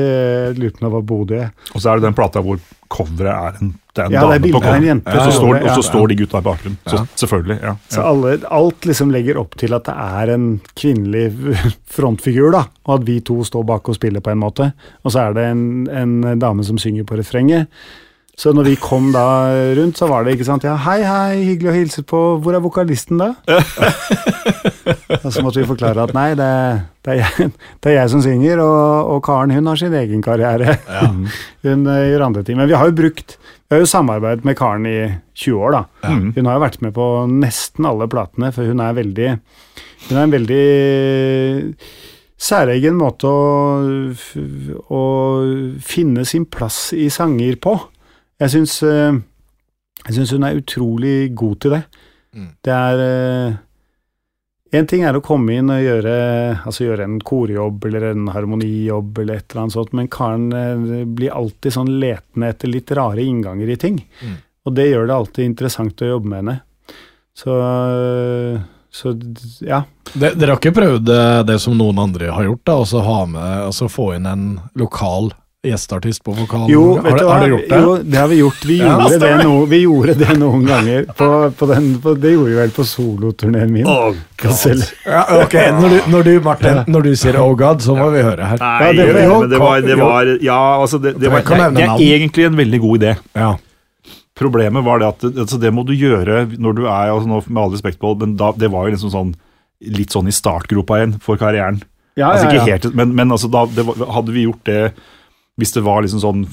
lurer på om det var Bodø. Og så er det den plata hvor coveret er en, det er en Ja, det er dame på coveret. jente. Og så står, og så ja. står de gutta i bakgrunnen. Så selvfølgelig. ja. Så alle, alt liksom legger opp til at det er en kvinnelig [laughs] frontfigur, da, og at vi to står bak og spiller på en måte. Og så er det en, en dame som synger på refrenget. Så når vi kom da rundt, så var det ikke sant Ja, hei, hei, hyggelig å hilse på. Hvor er vokalisten, da? [laughs] og så måtte vi forklare at nei, det, det, er, jeg, det er jeg som synger, og, og Karen hun har sin egen karriere. [laughs] Hun uh, gjør andre ting. Men vi har jo brukt Vi har jo samarbeidet med Karen i 20 år, da. Ja. Hun har jo vært med på nesten alle platene, for hun er veldig Hun er en veldig særegen måte å, å finne sin plass i sanger på. Jeg syns eh, Jeg syns hun er utrolig god til det. Mm. Det er Én ting er å komme inn og gjøre, altså gjøre en korjobb eller en harmonijobb eller et eller annet sånt, men Karen eh, blir alltid sånn letende etter litt rare innganger i ting. Mm. Og det gjør det alltid interessant å jobbe med henne. Så, så ja. De, dere har ikke prøvd eh, det som noen andre har gjort, da, å ha med, altså få inn en lokal gjesteartist på vokal? Jo, har, du hva? har dere gjort det? Jo, det har vi gjort. Vi Ja, gjorde, det, no, vi gjorde det noen ganger. På, på den, på, det gjorde vi vel på soloturneen min. Selv- Ja, ok, når du, når du, Martin, når du sier 'oh god', så må vi høre her. Nei, Ja, det var- men det var, det var Ja, altså, det, det, var, det, det er egentlig en veldig god idé. Ja. Problemet var det at altså, det må du gjøre når du er altså, nå, Med all respekt, Pål, men da, det var jo liksom sånn litt sånn i startgropa igjen for karrieren. Ja, altså, ja, ikke ja. helt, men, men altså, da, det var, hadde vi gjort det hvis det var liksom sånn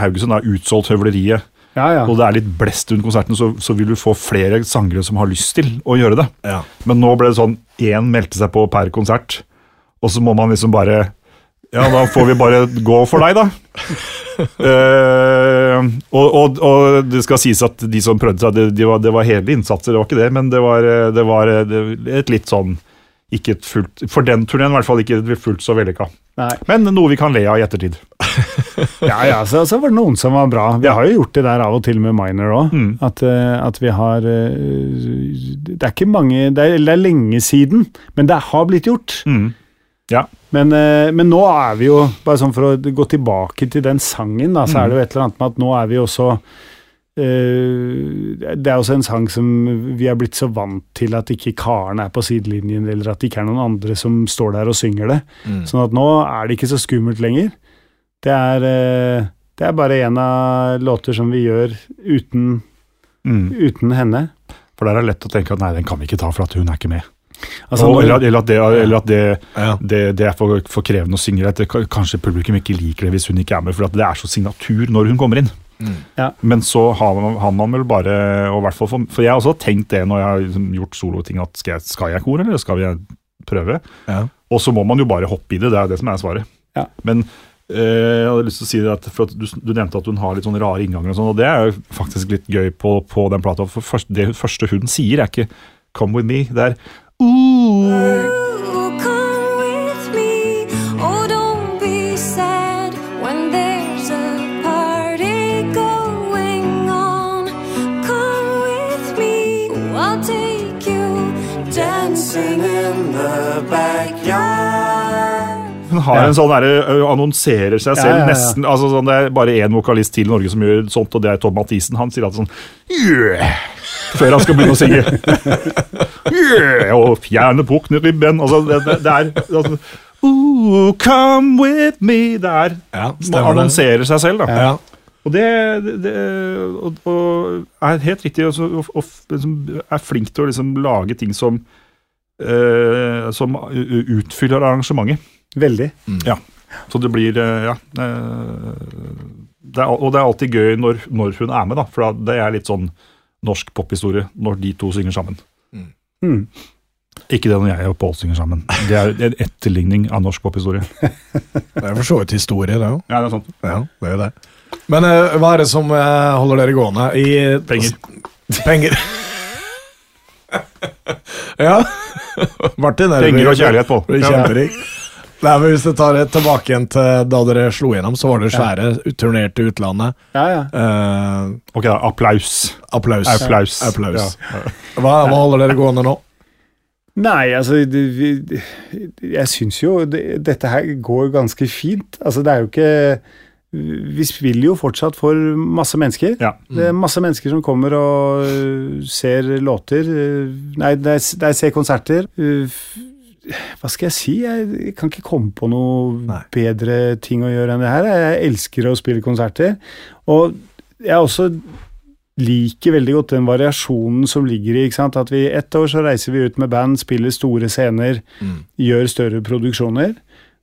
Haugesund er utsolgt høvleriet, ja, ja. og det er litt blest rundt konserten, så, så vil du få flere sangere som har lyst til å gjøre det. Ja. Men nå ble det sånn én meldte seg på per konsert, og så må man liksom bare Ja, da får vi bare [laughs] gå for deg, da. uh, [laughs] og, og, og det skal sies at de som prøvde seg, det, de var, det var hele innsatser, det var ikke det, men det var, det var et litt sånn ikke et fullt, For den turneen i hvert fall ikke fullt så vellykka. Men noe vi kan le av i ettertid. [laughs] Ja, ja, så, så var det noen som var bra. Vi har jo gjort det der av og til med Minor òg. Mm. At, eh, at vi har eh, Det er ikke mange det er, det er lenge siden, men det har blitt gjort. Mm. Ja. Men, eh, men nå er vi jo, bare sånn for å gå tilbake til den sangen, da, så Mm. er det jo et eller annet med at nå er vi også Det er også en sang som vi er blitt så vant til at ikke Karen er på sidelinjen, eller at det ikke er noen andre som står der og synger det. Mm. Sånn at nå er det ikke så skummelt lenger. Det er, eh, det er bare en av låter som vi gjør uten, Mm. uten henne. For der er det lett å tenke at nei, den kan vi ikke ta for at hun er ikke med. Altså, og, eller, at- eller at, det, eller at det, Ja. det, det er for, for krevende å synge. At det, kanskje publikum ikke liker det hvis hun ikke er med, for at det er så signatur når hun kommer inn. Mm. Men så har man, har man vel bare og hvert fall for, for jeg har også tenkt det når jeg har liksom gjort soloting, at skal jeg, skal jeg kor, eller skal jeg prøve? Ja. Og så må man jo bare hoppe i det, det er det som er svaret. Ja. Men eh, jeg hadde lyst til å si det at, for at du, du nevnte at hun har litt sånne rare innganger, og sånn, og det er jo faktisk litt gøy på, på den plata. For først, det første hun sier, er ikke 'come with me', det er Ooh. Hun har en sånn derre annonserer seg selv nesten altså sånn, Det er bare én vokalist til i Norge som gjør sånt, og det er Tom Mathisen. Han sier alltid sånn yeah! Før han skal begynne å synge. [laughs] yeah! Og fjerne pukkene ribben. Altså, det, det, det er altså, Ooh, come with me. Det er Ja, Man annonserer seg selv, da. Ja. Og det, det, og, og er helt riktig, og, og, og liksom er flink til å liksom lage ting som eh, som utfyller arrangementet. Veldig. Så det blir eh, Ja. eh, det er, og det er alltid gøy når, når hun er med, da, for det er litt sånn norsk pophistorie når de to synger sammen. Mm. Ikke det når jeg og Pål synger sammen. Det er en etterligning av norsk pophistorie. Det er for så vidt historie, det òg. Ja, det er sant. Ja, det er jo det. Men uh, hva er det som uh, holder dere gående? I, Penger. Penger. [laughs] ja. Martin, er Penger og kjærlighet, på. Blir kjemperik. Nei, men Hvis du tar det tilbake igjen til da dere slo gjennom, så var det svære, turnert til utlandet. Ja, ja. Eh, Ok, da, applaus. applaus. Applaus. Applaus. Ja. Hva, hva holder dere gående nå? Nei, altså det, vi, Jeg syns jo det, dette her går ganske fint. Altså, det er jo ikke Vi spiller jo fortsatt for masse mennesker. Ja. Det er masse mennesker som kommer og øh, ser låter. øh, Nei, er ser konserter. Øh, Hva skal jeg si? Jeg kan ikke komme på noe Nei. bedre ting å gjøre enn det her. Jeg elsker å spille konserter. Og jeg også liker veldig godt den variasjonen som ligger i at vi ett år så reiser vi ut med band, spiller store scener, Mm. gjør større produksjoner.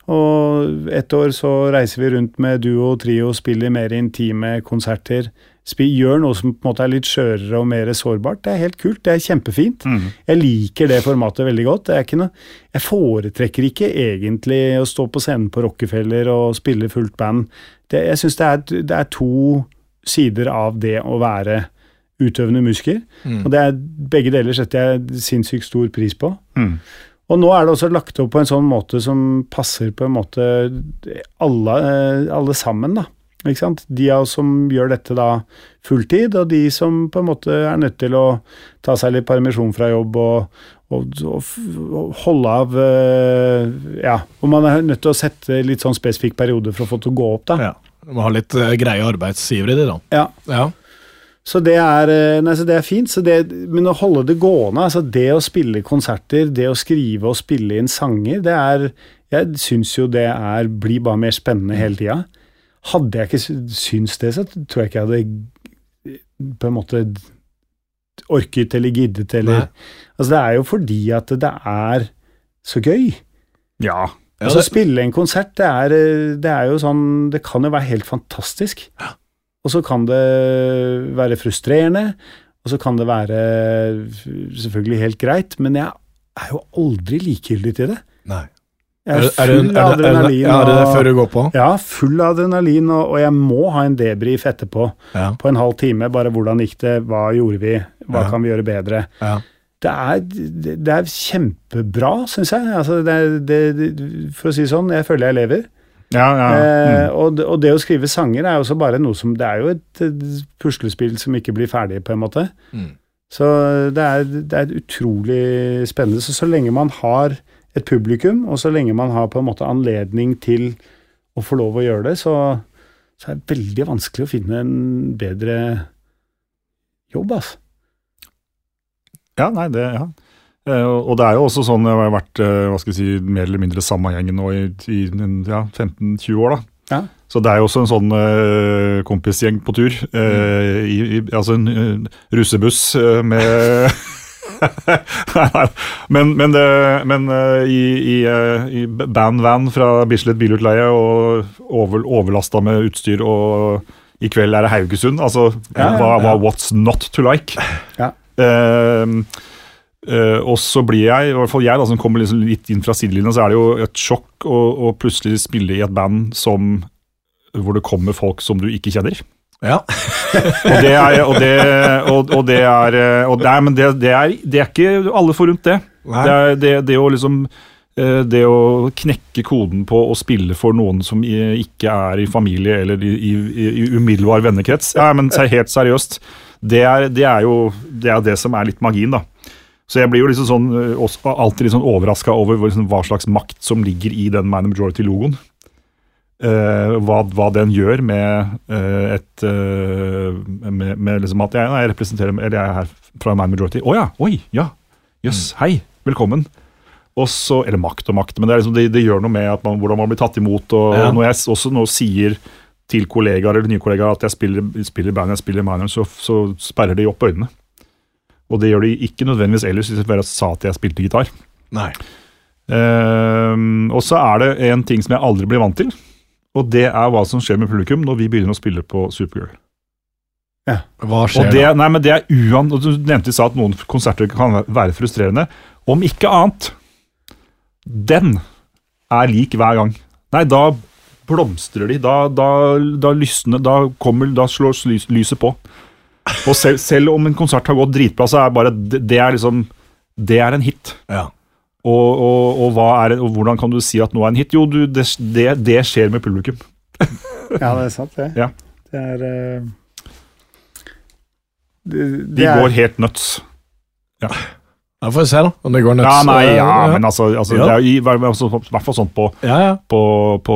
Og ett år så reiser vi rundt med duo og trio, spiller mer intime konserter. Gjør noe som på en måte er litt skjørere og mer sårbart. Det er helt kult, det er kjempefint. Mm. Jeg liker det formatet veldig godt. Noe, jeg foretrekker ikke egentlig å stå på scenen på Rockefeller og spille fullt band. Det, jeg syns det, det er to sider av det å være utøvende musiker. Mm. Og det er, begge deler setter jeg sinnssykt stor pris på. Mm. Og nå er det også lagt opp på en sånn måte som passer på en måte alle, eh, alle sammen, da. De av oss som gjør dette da fulltid, og de som på en måte er nødt til å ta seg litt permisjon fra jobb og, og, og, holde av eh, Ja, og man er nødt til å sette litt sånn spesifikk periode for å få det til å gå opp, da. Ja. Du må ha litt eh, greie arbeidsgivere i det, da. Ja. Ja. Så det er, eh, nei, så det er fint. Så det, men å holde det gående, altså det å spille konserter, det å skrive og spille inn sanger, det er Jeg syns jo det er, blir bare mer spennende hele tida. Hadde jeg ikke syntes det, så tror jeg ikke jeg hadde på en måte orket eller giddet eller Nei. Altså det er jo fordi at det er så gøy. Ja. Ja, Og det- spille en konsert, det er, eh, det er jo sånn Det kan jo være helt fantastisk. Og så kan det være frustrerende, og så kan det være selvfølgelig helt greit, men jeg er jo aldri likegyldig til det. Nei. Jeg Er full av adrenalin. ja, er det før du går på? Ja, full av adrenalin, og, og jeg må ha en debrief etterpå Ja. på en halv time. Bare hvordan gikk det, hva gjorde vi, hva Ja. kan vi gjøre bedre? ja. Det er, det, er kjempebra, syns jeg. Altså, det, det, det, for å si det sånn, jeg føler jeg lever. Ja, ja. Eh, Mm. og, det, og det å skrive sanger er jo også bare noe som Det er jo et, et puslespill som ikke blir ferdig, på en måte. Mm. Så det er, det er utrolig spennende. Så så lenge man har et publikum, og så lenge man har på en måte anledning til å få lov å gjøre det, så, så er det veldig vanskelig å finne en bedre jobb, altså. Ja, nei, det, ja. Eh, Og det er jo også sånn, jeg har vært eh, hva skal jeg si, mer eller mindre samme gjengen nå i, i ja, 15-20 år. da. Ja. Så det er jo også en sånn uh, kompisgjeng på tur. eh, i, i, altså en uh, russebuss med. [laughs] Men, men, det, men i, i, bandvan fra Bislett Bilutleie og over, overlasta med utstyr og i kveld er det Haugesund. Altså, Ja, hva, hva what's not to like? Ja. Eh, eh, og så blir jeg, i hvert fall jeg da, som kommer liksom litt inn fra sidelinja, så er det jo et sjokk å, å plutselig spille i et band som, hvor det kommer folk som du ikke kjenner. Ja. Og det er, og det, og, og det er, eh, og det er Men det, det, er, det er ikke alle forunt, det. Det, er, det, det å liksom eh, det å knekke koden på å spille for noen som ikke er i familie eller i, i, i umiddelbar vennekrets, ja, men helt seriøst, det er, det er jo det, er det som er litt magien, da. Så jeg blir jo liksom sånn, eh, også, alltid litt sånn overraska over liksom, hva slags makt som ligger i den Man Majority-logoen. Uh, hva, hva den gjør med uh, et uh, med, med liksom at jeg, jeg representerer Eller jeg er her fra Man Majority. Å ja! Oi! Ja! Jøss, hei! Velkommen. Og så, eller makt og makt, men det, liksom, det, det gjør noe med man, hvordan man blir tatt imot. og Ja. Når jeg også nå sier til kollegaer eller nye kollegaer at jeg spiller, spiller band, jeg spiller minor, så, så sperrer de opp øynene. Og det gjør de ikke nødvendigvis ellers, hvis jeg sa at jeg spilte gitar. Nei. Uh, og så er det en ting som jeg aldri blir vant til, og det er hva som skjer med publikum når vi begynner å spille på Supergirl. Ja. Hva Og skjer det, da? nei, men det er uan, og Du nevnte i stad at noen konserter kan være frustrerende. Om ikke annet, den er lik hver gang. Nei, da blomstrer de. Da, da, da lysner Da kommer, da slår lyset på. Og selv, selv om en konsert har gått dritbra, så er bare det, er liksom Det er en hit. Ja. Og, og, og, hva er, og hvordan kan du si at noe er en hit? Jo, du, det, det, det skjer med publikum. Ja, det er sant, det. Ja. Det er uh, det, De går er, helt nuts. Ja, får vi se, da. Om det går nuts. Ja, nei, ja, Ja. men altså, altså Ja. Det er i, altså, hvert fall sånn på, Ja, ja. på, på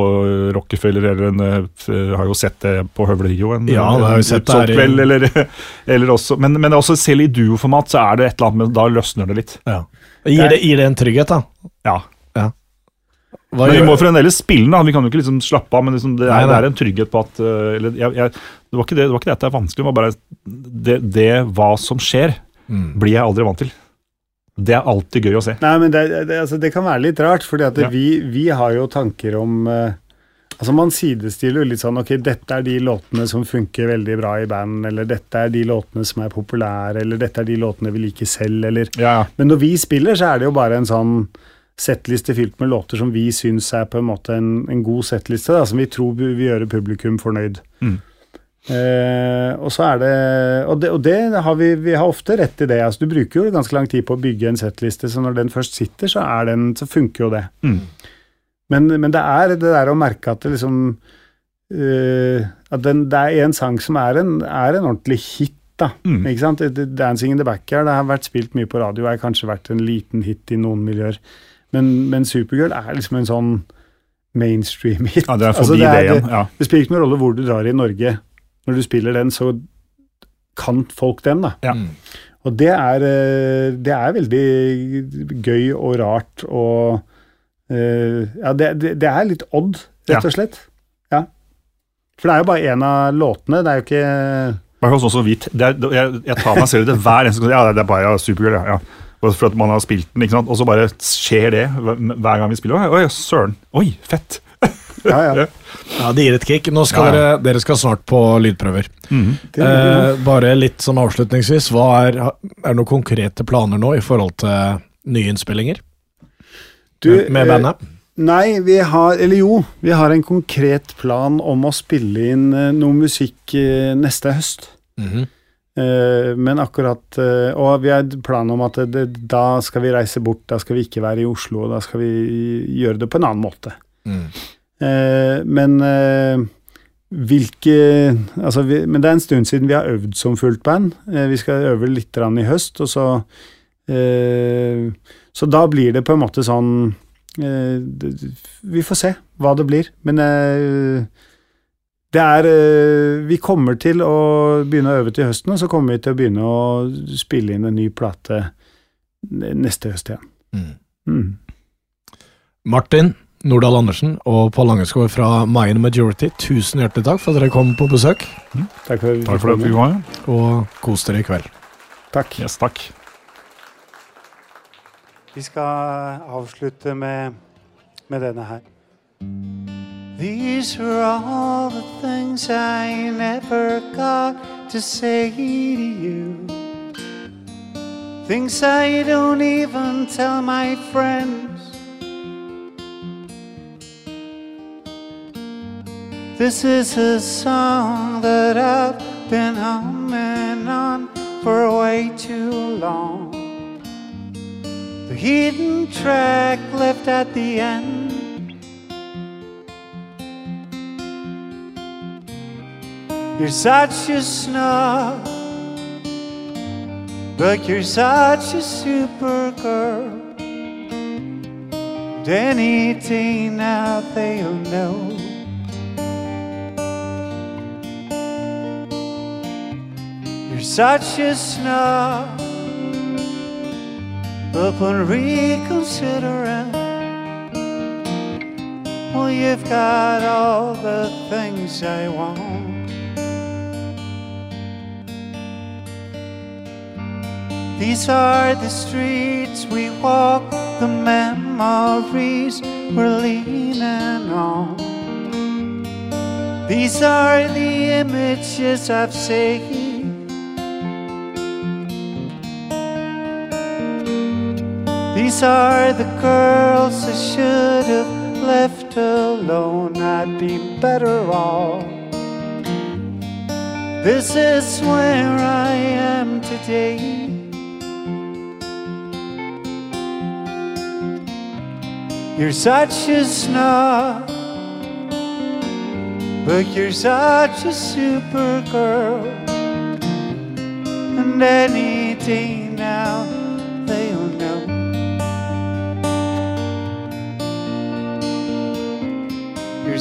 Rockefeller eller en eh, Har jo sett det på Høvlehio Ja, det har vi sett det her. kveld, eller, [laughs] eller også Men, men også selv i duoformat så er det et eller annet men Da løsner det litt. ja. Gir, det, gir det en trygghet, da? Ja. Hva Men vi må fremdeles spille, da. Vi kan jo ikke liksom slappe av. Men liksom det, er, det er en trygghet på at eh, eller, jeg, jeg, det, var det, det var ikke det at det er vanskelig, det var bare det, det hva som skjer, Mm. blir jeg aldri vant til. Det er alltid gøy å se. Nei, men det, det, altså, det kan være litt rart, fordi Ja. vi, vi har jo tanker om uh, Altså Man sidestiller jo litt sånn Ok, dette er de låtene som funker veldig bra i band, eller dette er de låtene som er populære, eller dette er de låtene vi liker selv, eller Ja, ja. Men når vi spiller, så er det jo bare en sånn settliste fylt med låter som vi syns er på en måte en, en god settliste, da, som vi tror vil gjøre publikum fornøyd. Mm. Eh, og så er det Og det, og det har vi, vi har ofte rett i det. altså Du bruker jo ganske lang tid på å bygge en settliste, så når den først sitter, så, er den, så funker jo det. Mm. Men, men det er det der å merke at det liksom eh, At den, det er en sang som er en, er en ordentlig hit, da. Mm. Ikke sant? 'Dancing in the Backyard' det har vært spilt mye på radio, har kanskje vært en liten hit i noen miljøer. Men, men Supergirl er liksom en sånn mainstream-hit. ja det er Altså, forbi det det, er- igjen. Ja. Det spiller ikke noen rolle hvor du drar i Norge. Når du spiller den, så kan folk den, da. Ja. Mm. Og det er, eh, det er veldig gøy og rart og eh, Ja, det, det, er litt odd, rett og slett. Ja. For det er jo bare én av låtene. Det er jo ikke er, jeg, jeg tar meg selv i det hver eneste gang. Ja, det er bare ja, Supergirl, ja. For at man har spilt den, ikke sant? og så bare skjer det hver gang vi spiller. Oi søren. Oi, fett. Ja, ja. Ja, Det gir et kick. Nå skal Ja, ja. dere, dere skal snart på lydprøver. Mm. Eh, bare litt sånn avslutningsvis, hva er, er det noen konkrete planer nå i forhold til nye innspillinger Du, med, bandet? eh? Nei, vi har Eller jo, vi har en konkret plan om å spille inn eh, noe musikk eh, neste høst. Mm -hmm. men akkurat Og vi har planen om at det, da skal vi reise bort, da skal vi ikke være i Oslo, da skal vi gjøre det på en annen måte. Mm. Eh, men eh, hvilke Altså, vi, men det er en stund siden vi har øvd som fullt band. Eh, vi skal øve litt i høst, og så eh, Så da blir det på en måte sånn Vi får se hva det blir. Men det er Vi kommer til å begynne å øve til høsten, og så kommer vi til å begynne å spille inn en ny plate neste høst igjen. Mm. Mm. Martin Nordahl Andersen og Pål Langeskog fra Mayan Majority, tusen hjertelig takk for at dere kom på besøk, Takk for, Takk for at vi kom. og kos dere i kveld. Takk. Yes, takk. Vi skal avslutte med, med denne her. These are all the things I never got to say to you. Things I don't even tell my friends. This is a song that I've been humming on for way too long. The hidden track left at the end. You're such a snob, but you're such a super girl. And anything out they'll know. Such a snob, upon reconsidering, well, you've got all the things I want. These are the streets we walk, the memories we're leaning on. These are the images I've saved. These are the girls I should have left alone. I'd be better off. This is where I am today. You're such a snob, but you're such a super girl. And any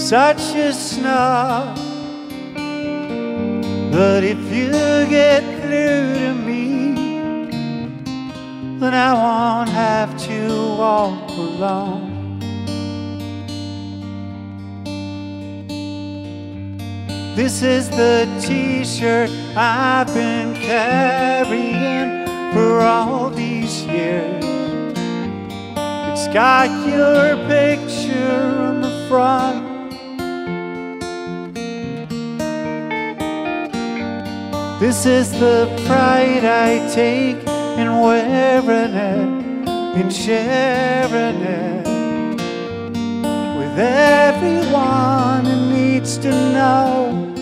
such a snob, but if you get through to me, then I won't have to walk alone. This is the t shirt I've been carrying for all these years. It's got your picture on the front. This is the pride I take in wearing it, in sharing it with everyone who needs to know.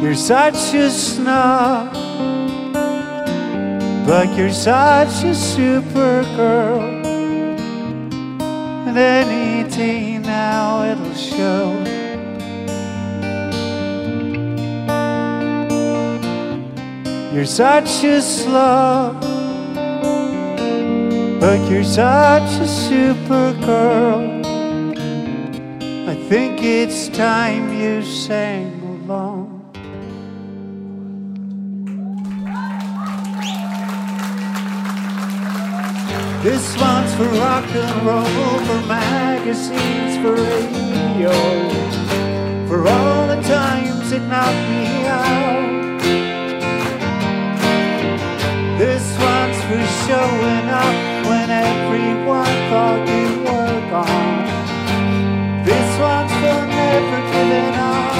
You're such a snob, but you're such a super girl. And any day now it'll show. You're such a slob, but you're such a super girl. I think it's time you sang along. This one's for rock and roll, for magazines, for radio, for all the times it knocked me out. for showing up when everyone thought you were gone. This one's for never giving up.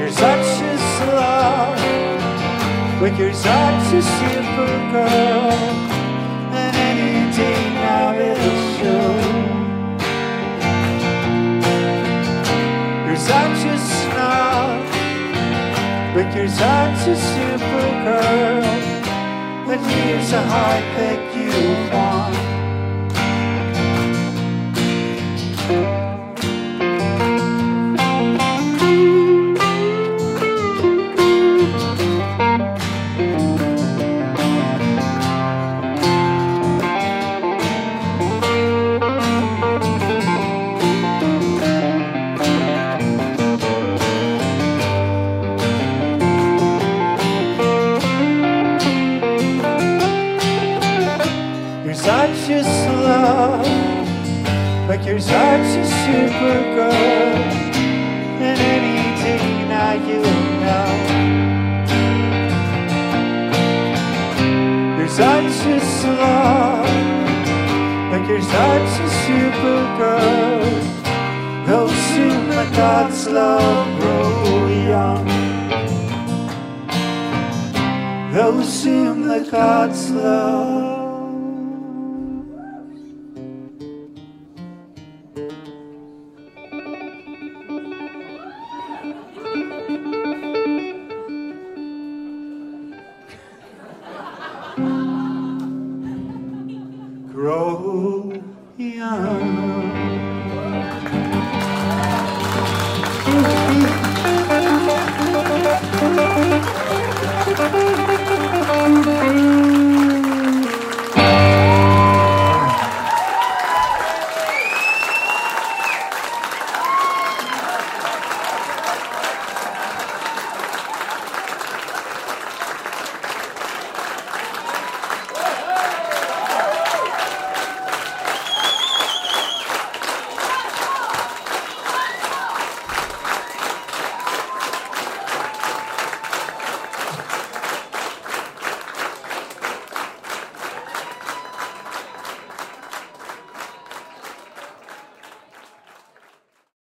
Your touch is love, with your a is supergirl. You're such a super girl. But here's a heart that you want.